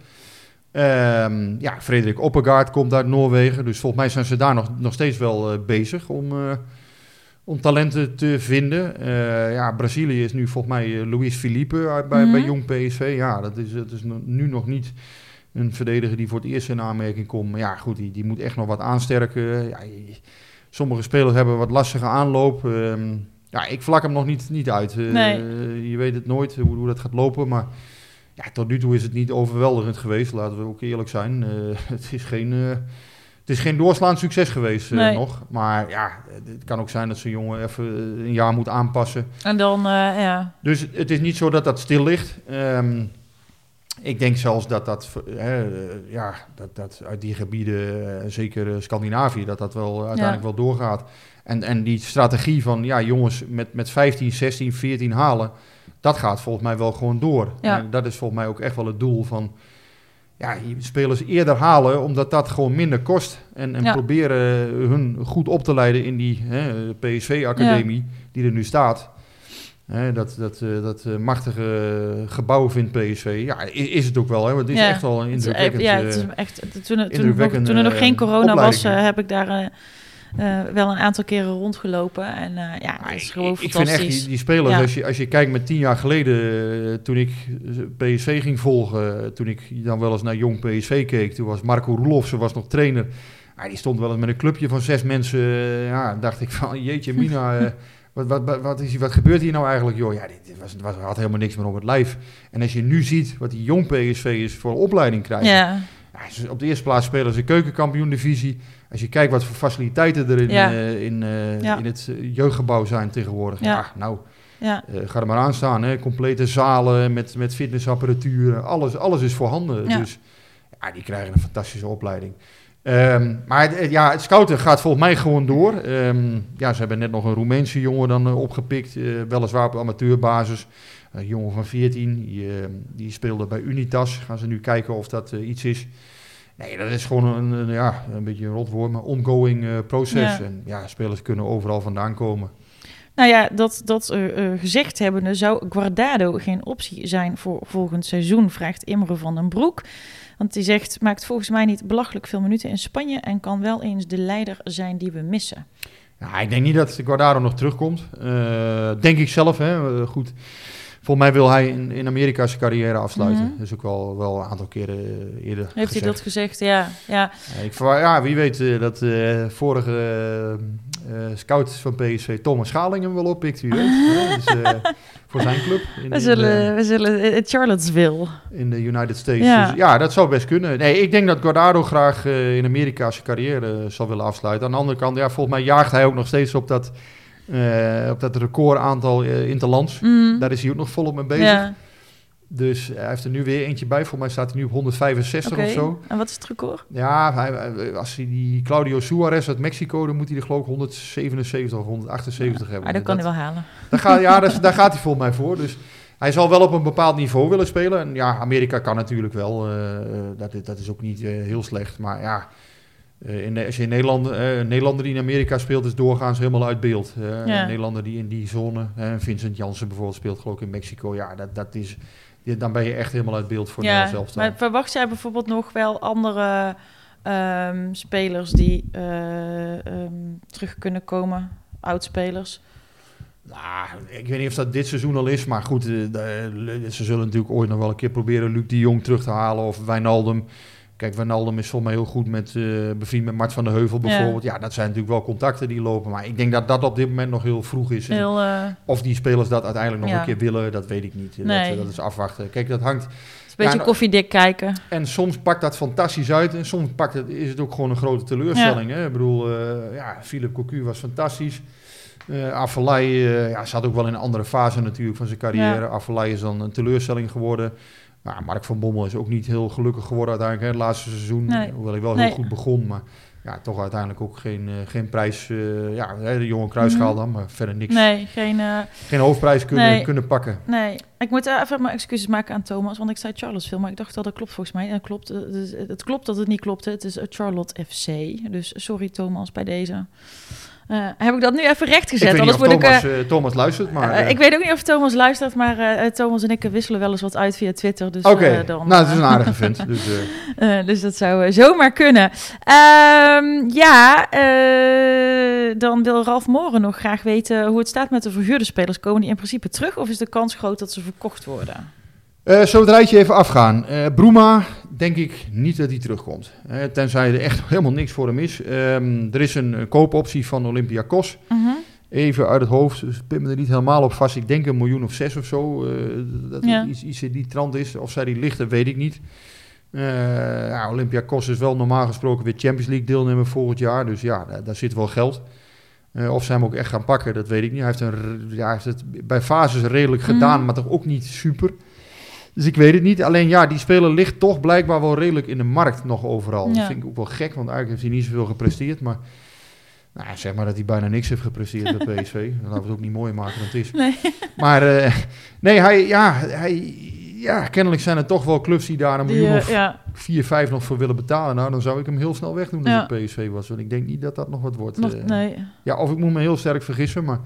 Ehm, ja, Frederik Oppegaard komt uit Noorwegen. Dus volgens mij zijn ze daar nog, nog steeds wel eh, bezig om, om talenten te vinden. Ja, Brazilië is nu volgens mij Luis Felipe uit, bij, Mhm. bij Jong PSV. Ja, dat is, dat is nu nog niet een verdediger die voor het eerst in aanmerking komt. Maar ja, goed, die, die moet echt nog wat aansterken. Ja, sommige spelers hebben wat lastige aanloop. Ehm, ja, ik vlak hem nog niet, niet uit. Eh, Nee. Je weet het nooit hoe, hoe dat gaat lopen, maar ja, tot nu toe is het niet overweldigend geweest. Laten we ook eerlijk zijn. Eh, het is geen... eh, het is geen doorslaand succes geweest Nee. nog. Maar ja, het kan ook zijn dat zo'n jongen even een jaar moet aanpassen. En dan, ja... Dus het is niet zo dat dat stil ligt. Ehm, ik denk zelfs dat dat, eh, ja, dat, dat uit die gebieden, eh, zeker eh, Scandinavië, dat dat wel uiteindelijk wel doorgaat. En, en die strategie van ja, jongens met, met 15, 16, 14 halen, dat gaat volgens mij wel gewoon door. Ja. En dat is volgens mij ook echt wel het doel van ja, spelers eerder halen, omdat dat gewoon minder kost. En, en Ja. proberen hun goed op te leiden in die hè, PSV-academie die er nu staat. Hè, dat dat, eh, dat eh, machtige gebouw vindt PSV. Ja, is het ook wel. Hè, want het is Ja. echt wel een indrukwekkend... ja, eh, het is echt, toen, toen, er nog- toen er nog geen eh, corona was, eh, heb ik daar eh, eh, wel een aantal keren rondgelopen. En eh, ja, het is gewoon ik, ik vind fantastisch. echt die, die spelers, Ja. als, je, als je kijkt met tien jaar geleden, eh, toen ik eh, PSV ging volgen, eh, toen ik dan wel eens naar jong PSV keek, toen was Marco Roelofsen was nog trainer. Die stond wel eens met een clubje van zes mensen. eh, ja, dacht ik van, jeetje mina, eh, wat, wat, wat, is, wat gebeurt hier nou eigenlijk? Joh, ja, dit, was, was, had helemaal niks meer op het lijf. En als je nu ziet wat die jong PSV'ers voor opleiding krijgen. Ja, op de eerste plaats spelen ze keukenkampioen divisie. Als je kijkt wat voor faciliteiten er in, Ja. eh, in, eh, Ja. in het eh, jeugdgebouw zijn tegenwoordig. Ja. Ja, nou, ja, eh, ga er maar aan staan. Hè. Complete zalen met, met fitnessapparatuur. Alles, alles is voorhanden. Dus ja, die krijgen een fantastische opleiding. Ehm, maar het, het- ja, het scouten gaat volgens mij gewoon door. Ehm, ja, ze hebben net nog een Roemeense jongen dan eh, opgepikt. eh, weliswaar op amateurbasis. Een jongen van 14, die, eh, die speelde bij Unitas. Gaan ze nu kijken of dat eh, iets is. Nee, dat is gewoon een, een, ja, een beetje een rotwoord, maar ongoing eh, proces. Ja. En ja, spelers kunnen overal vandaan komen. Nou ja, dat, dat eh, eh, gezegd hebbende zou Guardado geen optie zijn voor volgend seizoen, vraagt Imre van den Broek. Want hij zegt, maakt volgens mij niet belachelijk veel minuten in Spanje en kan wel eens de leider zijn die we missen. Ja, ik denk niet dat Guardado nog terugkomt. Eh, denk ik zelf, hè. Eh, goed. Volgens mij wil hij in, in Amerika zijn carrière afsluiten. Mhm. Dat is ook wel, wel een aantal keren eh, eerder Heeft hij dat gezegd? Ja, ja. Ja, ik ja, wie weet dat vorige scout van PSV, Thomas Schaling, hem wel oppikt. Wie weet. hè. dus, eh, voor zijn club in, We in zullen, de, we zullen eh, Charlottesville. in de United States. Ja. Dus, ja, dat zou best kunnen. Nee, ik denk dat Guardado graag eh, in Amerika zijn carrière eh, zal willen afsluiten. Aan de andere kant, ja, volgens mij jaagt hij ook nog steeds op dat, eh, op dat record aantal eh, interlands. Mm. Daar is hij ook nog volop mee bezig. Ja, Dus hij heeft er nu weer eentje bij. Volgens mij staat hij nu op 165 oké. of zo. En wat is het record? Ja, hij, als hij die Claudio Suarez uit Mexico, dan moet hij er geloof ik 177 of 178 hebben. Ah, dat kan dat, hij wel halen. daar gaat, ja, daar, daar gaat hij volgens mij voor. Dus hij zal wel op een bepaald niveau willen spelen. En ja, Amerika kan natuurlijk wel. eh, eh, dat, is- dat is ook niet eh, heel slecht. Maar ja, in, als je in Nederland, een Nederlander die in Amerika speelt, is doorgaans helemaal uit beeld. Ja. Een Nederlander die in die zone, Vincent Jansen bijvoorbeeld, speelt geloof ik in Mexico. Ja, dat, dat is, dan ben je echt helemaal uit beeld voor ja, zelf. maar verwacht jij bijvoorbeeld nog wel andere ehm, spelers die eh, ehm, terug kunnen komen? Oudspelers? Nou, ik weet niet of dat dit seizoen al is, maar goed, eh, ze zullen natuurlijk ooit nog wel een keer proberen Luc de Jong terug te halen of Wijnaldum. Kijk, Wijnaldum is volgens mij heel goed met, eh bevriend met Mart van der Heuvel bijvoorbeeld. Ja. dat zijn natuurlijk wel contacten die lopen, maar ik denk dat dat op dit moment nog heel vroeg is. Heel, eh, Of die spelers dat uiteindelijk nog Ja. een keer willen, dat weet ik niet. Nee. Dat, dat is afwachten. Kijk, dat hangt... het is een beetje koffiedik kijken. En soms pakt dat fantastisch uit en soms pakt het, is het ook gewoon een grote teleurstelling. Hè? Ik bedoel, eh ja, Philip Cocu was fantastisch. Eh eh, ja, zat ook wel in een andere fase natuurlijk van zijn carrière. Ja. Is dan een teleurstelling geworden. Nou, Mark van Bommel is ook niet heel gelukkig geworden uiteindelijk. Hè, het laatste seizoen, Nee. hoewel hij wel Nee. heel goed begon. Maar ja, toch uiteindelijk ook geen, eh, geen prijs. eh, ja, de jonge kruisschaal Mhm. dan, maar verder niks. Nee, geen... eh, Geen hoofdprijs kunnen, Nee. kunnen pakken. Nee, ik moet even mijn excuses maken aan Thomas, want ik zei Charlottesville, maar ik dacht dat dat klopt volgens mij. En dat klopt, het, is- het klopt dat het niet klopte, het is Charlotte FC. Dus sorry Thomas bij deze. Eh, heb ik dat nu even recht Ik gezet? Anders ik, Thomas, eh, eh, Thomas luistert, maar... ik weet ook niet of Thomas luistert, maar Thomas en ik wisselen wel eens wat uit via Twitter. Dus, Oké, nou, het is een aardige vent. Dus, dus dat zou zomaar kunnen. Ehm, ja, dan wil Ralf Moren nog graag weten hoe het staat met de verhuurde spelers. Komen die in principe terug of is de kans groot dat ze verkocht worden? Eh zullen we het rijtje even afgaan? Eh Broema, denk ik niet dat hij terugkomt. Eh, tenzij er echt helemaal niks voor hem is. Ehm, er is een, koopoptie van Olympiakos. Mhm. Even uit het hoofd, dus pin me er niet helemaal op vast. Ik denk een miljoen of zes of zo. dat Ja. iets, iets in die trant is. Of zij die ligt, weet ik niet. Ja, Olympiakos is wel normaal gesproken weer Champions League deelnemer volgend jaar. Dus ja, daar, daar zit wel geld. Of zij hem ook echt gaan pakken, dat weet ik niet. Hij heeft, een, r- ja, hij heeft het bij fases redelijk Mhm. gedaan, maar toch ook niet super. Dus ik weet het niet. Alleen ja, die speler ligt toch blijkbaar wel redelijk in de markt nog overal. Ja. Dat vind ik ook wel gek, want eigenlijk heeft hij niet zoveel gepresteerd. Maar nou, zeg maar dat hij bijna niks heeft gepresteerd bij PSV. Dan laten we het ook niet mooier maken dan het is. Nee. Maar eh, nee, hij, ja, hij, ja, kennelijk zijn er toch wel clubs die daar een Die, miljoen of ja. vier, vijf nog voor willen betalen. Nou, dan zou ik hem heel snel wegdoen als Ja. ik PSV was. Want ik denk niet dat dat nog wat wordt. Nog, eh. nee. Ja, of ik moet me heel sterk vergissen, maar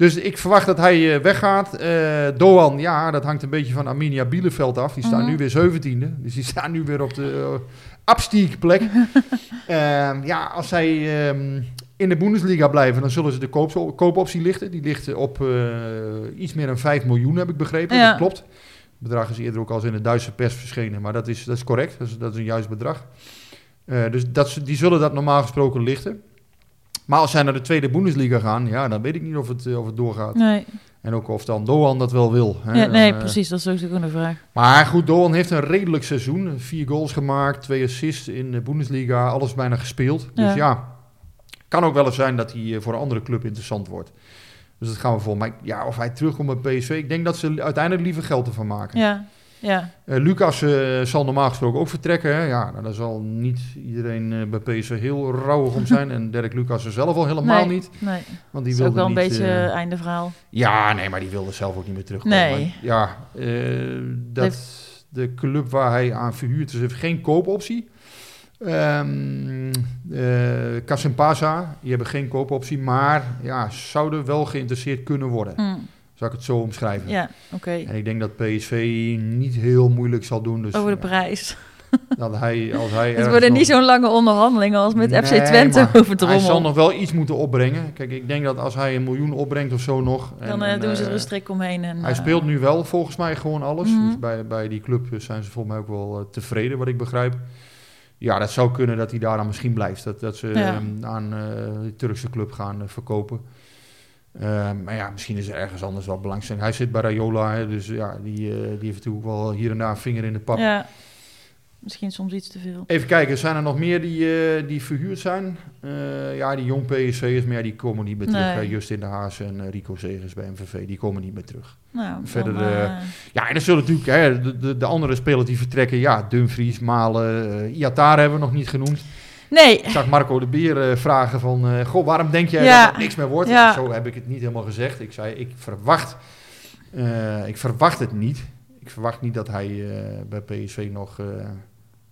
Dus ik verwacht dat hij eh, weggaat. Eh Doan, ja, dat hangt een beetje van Arminia Bielefeld af. Die staan Mhm. nu weer 17e. Dus die staan nu weer op de uh, abstiegplek. Ehm, ja, als zij ehm, in de Bundesliga blijven, dan zullen ze de koop, koopoptie lichten. Die ligt op iets meer dan 5 miljoen, heb ik begrepen. Ja. Dat klopt. Het bedrag is eerder ook al eens in de Duitse pers verschenen, maar dat is, dat is correct. Dat is, dat is een juist bedrag. Dus dat, die zullen dat normaal gesproken lichten. Maar als zij naar de tweede Bundesliga gaan, ja, dan weet ik niet of het, eh, of het doorgaat. Nee, En ook of dan Doan dat wel wil. Hè. ja, nee eh, precies. Dat is ook een vraag. maar goed, Doan heeft een redelijk seizoen. Vier goals gemaakt, twee assists in de Bundesliga, alles bijna gespeeld. Dus Ja. ja, kan ook wel eens zijn dat hij eh, voor een andere club interessant wordt. Dus dat gaan we volgen. Maar ja, of hij terugkomt bij PSV, ik denk dat ze uiteindelijk liever geld ervan maken. Ja, ja. Eh, Lucas eh, zal normaal gesproken ook vertrekken. Hè? Ja, nou, daar zal niet iedereen eh, bij PSV heel rauwig om zijn. en Dirk Lucas er zelf al helemaal Nee. niet. Nee, Want dat die is ook wel een beetje einde verhaal. ja, nee, maar die wilde zelf ook niet meer terugkomen. Nee. Ja, dat de club waar hij aan verhuurd is, heeft geen koopoptie. Kasimpasa, die hebben geen koopoptie, maar ja, zouden wel geïnteresseerd kunnen worden. Hm, Zou ik het zo omschrijven? Ja, oké. En ik denk dat PSV niet heel moeilijk zal doen. Dus Over de ja, prijs. dat hij, als hij Het worden nog- niet zo'n lange onderhandelingen als met FC Twente over Hij zal Drommel. nog wel iets moeten opbrengen. Kijk, ik denk dat als hij een miljoen opbrengt of zo nog... en- Dan eh, en, doen ze er eh, een strik omheen. En, Hij eh, speelt nu wel volgens mij gewoon alles. Mhm. Dus bij, bij die club zijn ze volgens mij ook wel eh, tevreden, wat ik begrijp. Ja, dat zou kunnen dat hij daar dan misschien blijft. Dat, dat ze Ja. hem aan eh de Turkse club gaan eh, verkopen. Eh, maar ja, misschien is er ergens anders wel belangstelling. Hij zit bij Rayola, hè, dus ja, die, eh, die heeft natuurlijk wel hier en daar een vinger in de pap. Ja, misschien soms iets te veel. Even kijken, zijn er nog meer die, eh, die verhuurd zijn? Eh, ja, die jong PSV'ers, maar ja, die komen niet meer terug. Nee. Justin de Haas en Rico Zegers bij MVV, die komen niet meer terug. Nou, Verder, Ja, en er zullen natuurlijk hè, de, de, de andere spelers die vertrekken. Ja, Dumfries, Malen, Iatar hebben we nog niet genoemd. Nee, Ik zag Marco de Beer eh, vragen van... eh, goh, waarom denk jij Ja. dat het niks meer wordt? Ja. Zo heb ik het niet helemaal gezegd. Ik zei, ik verwacht, eh, ik verwacht het niet. Ik verwacht niet dat hij bij PSV nog...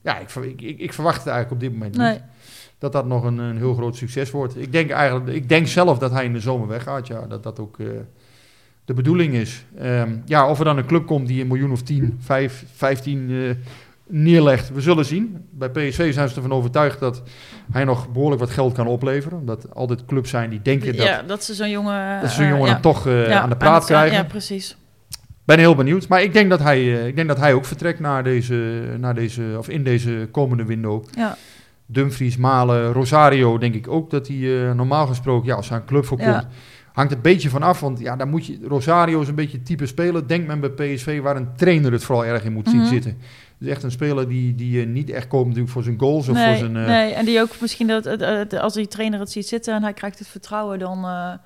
ja, ik, ik, ik, ik verwacht het eigenlijk op dit moment nee. niet. Dat dat nog een, een heel groot succes wordt. Ik denk eigenlijk, ik denk zelf dat hij in de zomer weggaat. Ja, dat dat ook de bedoeling is. Ehm, ja, of er dan een club komt die een miljoen of 10, 5, 15 eh, neerlegt, we zullen zien. Bij PSV zijn ze ervan overtuigd dat hij nog behoorlijk wat geld kan opleveren. Omdat altijd clubs zijn die denken dat, ja, dat ze zo'n jongen... dat ze zo'n eh, jongen ja. dan toch eh, Ja, aan de praat het- krijgen. Ja, precies. Ben heel benieuwd. Maar ik denk dat hij, eh, ik denk dat hij ook vertrekt naar deze, naar deze, of in deze komende window. Ja. Dumfries, Malen, Rosario, denk ik ook dat hij normaal gesproken, ja, als er een club voor Ja. komt, hangt het een beetje van af. Want ja, dan moet je, Rosario is een beetje type speler, denkt men bij PSV, waar een trainer het vooral erg in moet zien Mhm. zitten. Dus echt een speler die, die eh, niet echt komt natuurlijk voor zijn goals of voor Nee, zijn... eh, nee, en die ook misschien dat als die trainer het ziet zitten en hij krijgt het vertrouwen, dan... eh,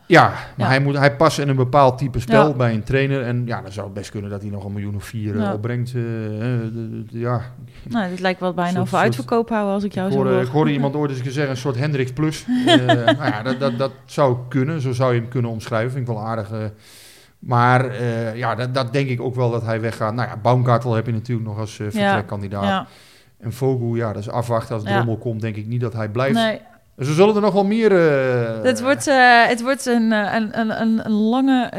Ja, maar Ja. Hij, moet, hij past in een bepaald type spel Ja. bij een trainer. En ja, dan zou het best kunnen dat hij nog een miljoen of vier Ja. opbrengt. ja, nou, dit lijkt wel bijna over uitverkoop houden als ik jou ik, zo hoor. ik hoorde iemand ooit eens zeggen, een soort Hendrix Plus. Nou ja, dat, dat, dat zou kunnen, zo zou je hem kunnen omschrijven. Vind ik wel aardig. Maar eh, ja, dat, dat denk ik ook wel dat hij weggaat. Nou ja, Baumgartel heb je natuurlijk nog als eh, vertrekkandidaat. Ja, En Vogel, ja, dat is afwachten. Als. Drommel komt, denk ik niet dat hij blijft. nee. Dus er zullen er nog wel meer... eh, Het wordt, het wordt een, een, een, een, lange,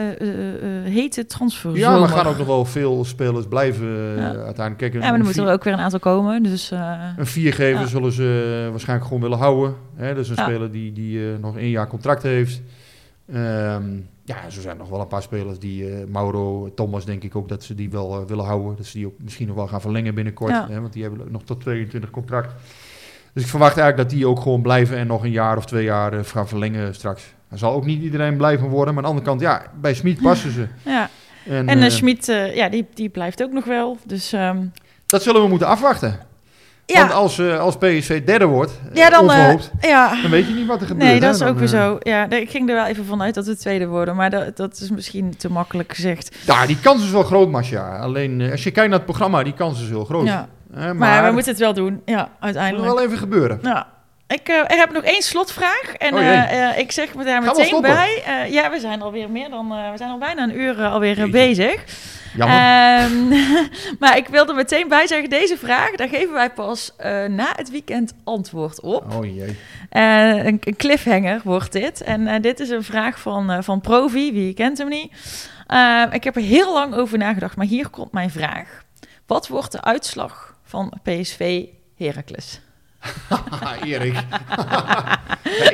hete transfer. ja, maar er gaan ook nog wel veel spelers blijven uiteindelijk. Kijk, Ja, maar dan een moeten er ook weer een aantal komen. Dus Een viergever zullen ze waarschijnlijk gewoon willen houden. Hè? Dat is een speler die, die nog één jaar contract heeft. Ehm, ja, zo zijn nog wel een paar spelers die... eh, Mauro, Thomas denk ik ook dat ze die wel eh, willen houden. Dat ze die ook misschien nog wel gaan verlengen binnenkort. Ja. Hè? Want die hebben nog tot 22 contract. Dus ik verwacht eigenlijk dat die ook gewoon blijven... en nog een jaar of twee jaar eh, gaan verlengen straks. Er zal ook niet iedereen blijven worden. Maar aan de andere kant, ja, bij Smit passen ze. ja. En, En Schmid, ja, die, die blijft ook nog wel. Dus ehm, dat zullen we moeten afwachten. Ja, Want als, eh, als PSV derde wordt, eh, ja, dan, eh, onverhoopt... ja. Dan weet je niet wat er gebeurt. Nee, dat hè? is Dan, ook weer eh, zo. Ja, ik ging er wel even vanuit dat we tweede worden. Maar dat, dat is misschien te makkelijk gezegd. Ja, die kans is wel groot, Masja. Alleen eh, als je kijkt naar het programma, die kans is heel groot. Ja. Maar Maar, we moeten het wel doen. Ja, het moet uiteindelijk. wel even gebeuren. Ja. Ik, eh, heb nog één slotvraag. En Oh, eh, eh, ik zeg me daar Gaan meteen bij. Ja, we zijn alweer meer dan. we zijn al bijna een uur alweer Jeetje. bezig. Ehm, maar ik wil er meteen bij zeggen: deze vraag, daar geven wij pas na het weekend antwoord op. oh jee. Eh, een, een cliffhanger wordt dit. En dit is een vraag van, van Provi, wie kent hem niet. Eh, ik heb er heel lang over nagedacht, maar hier komt mijn vraag. Wat wordt de uitslag van PSV Heracles? Erik.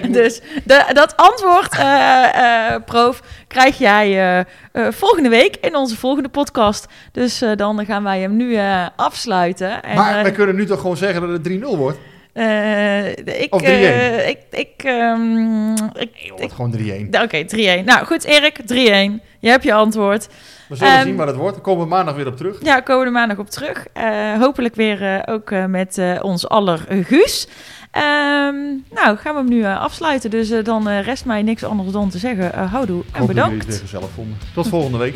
Dus de, dat antwoord, eh, Prof, krijg jij eh, volgende week in onze volgende podcast. Dus dan gaan wij hem nu afsluiten. En, maar wij kunnen nu toch gewoon zeggen dat het 3-0 wordt? Eh, ik, Of 3-1. eh, ik, ik, ehm, ik, wordt gewoon 3-1. Oké, 3-1. Nou goed, Erik, 3-1. Je hebt je antwoord. We zullen Ehm, zien wat het wordt. Daar komen we maandag weer op terug. Ja, komen we maandag op terug. Eh, hopelijk weer ook met ons aller Guus. Ehm, nou, gaan we hem nu afsluiten. Dus dan eh, rest mij niks anders dan te zeggen. houdoe Ik en hoop dat jullie het bedankt. weer gezellig vonden. Tot volgende week.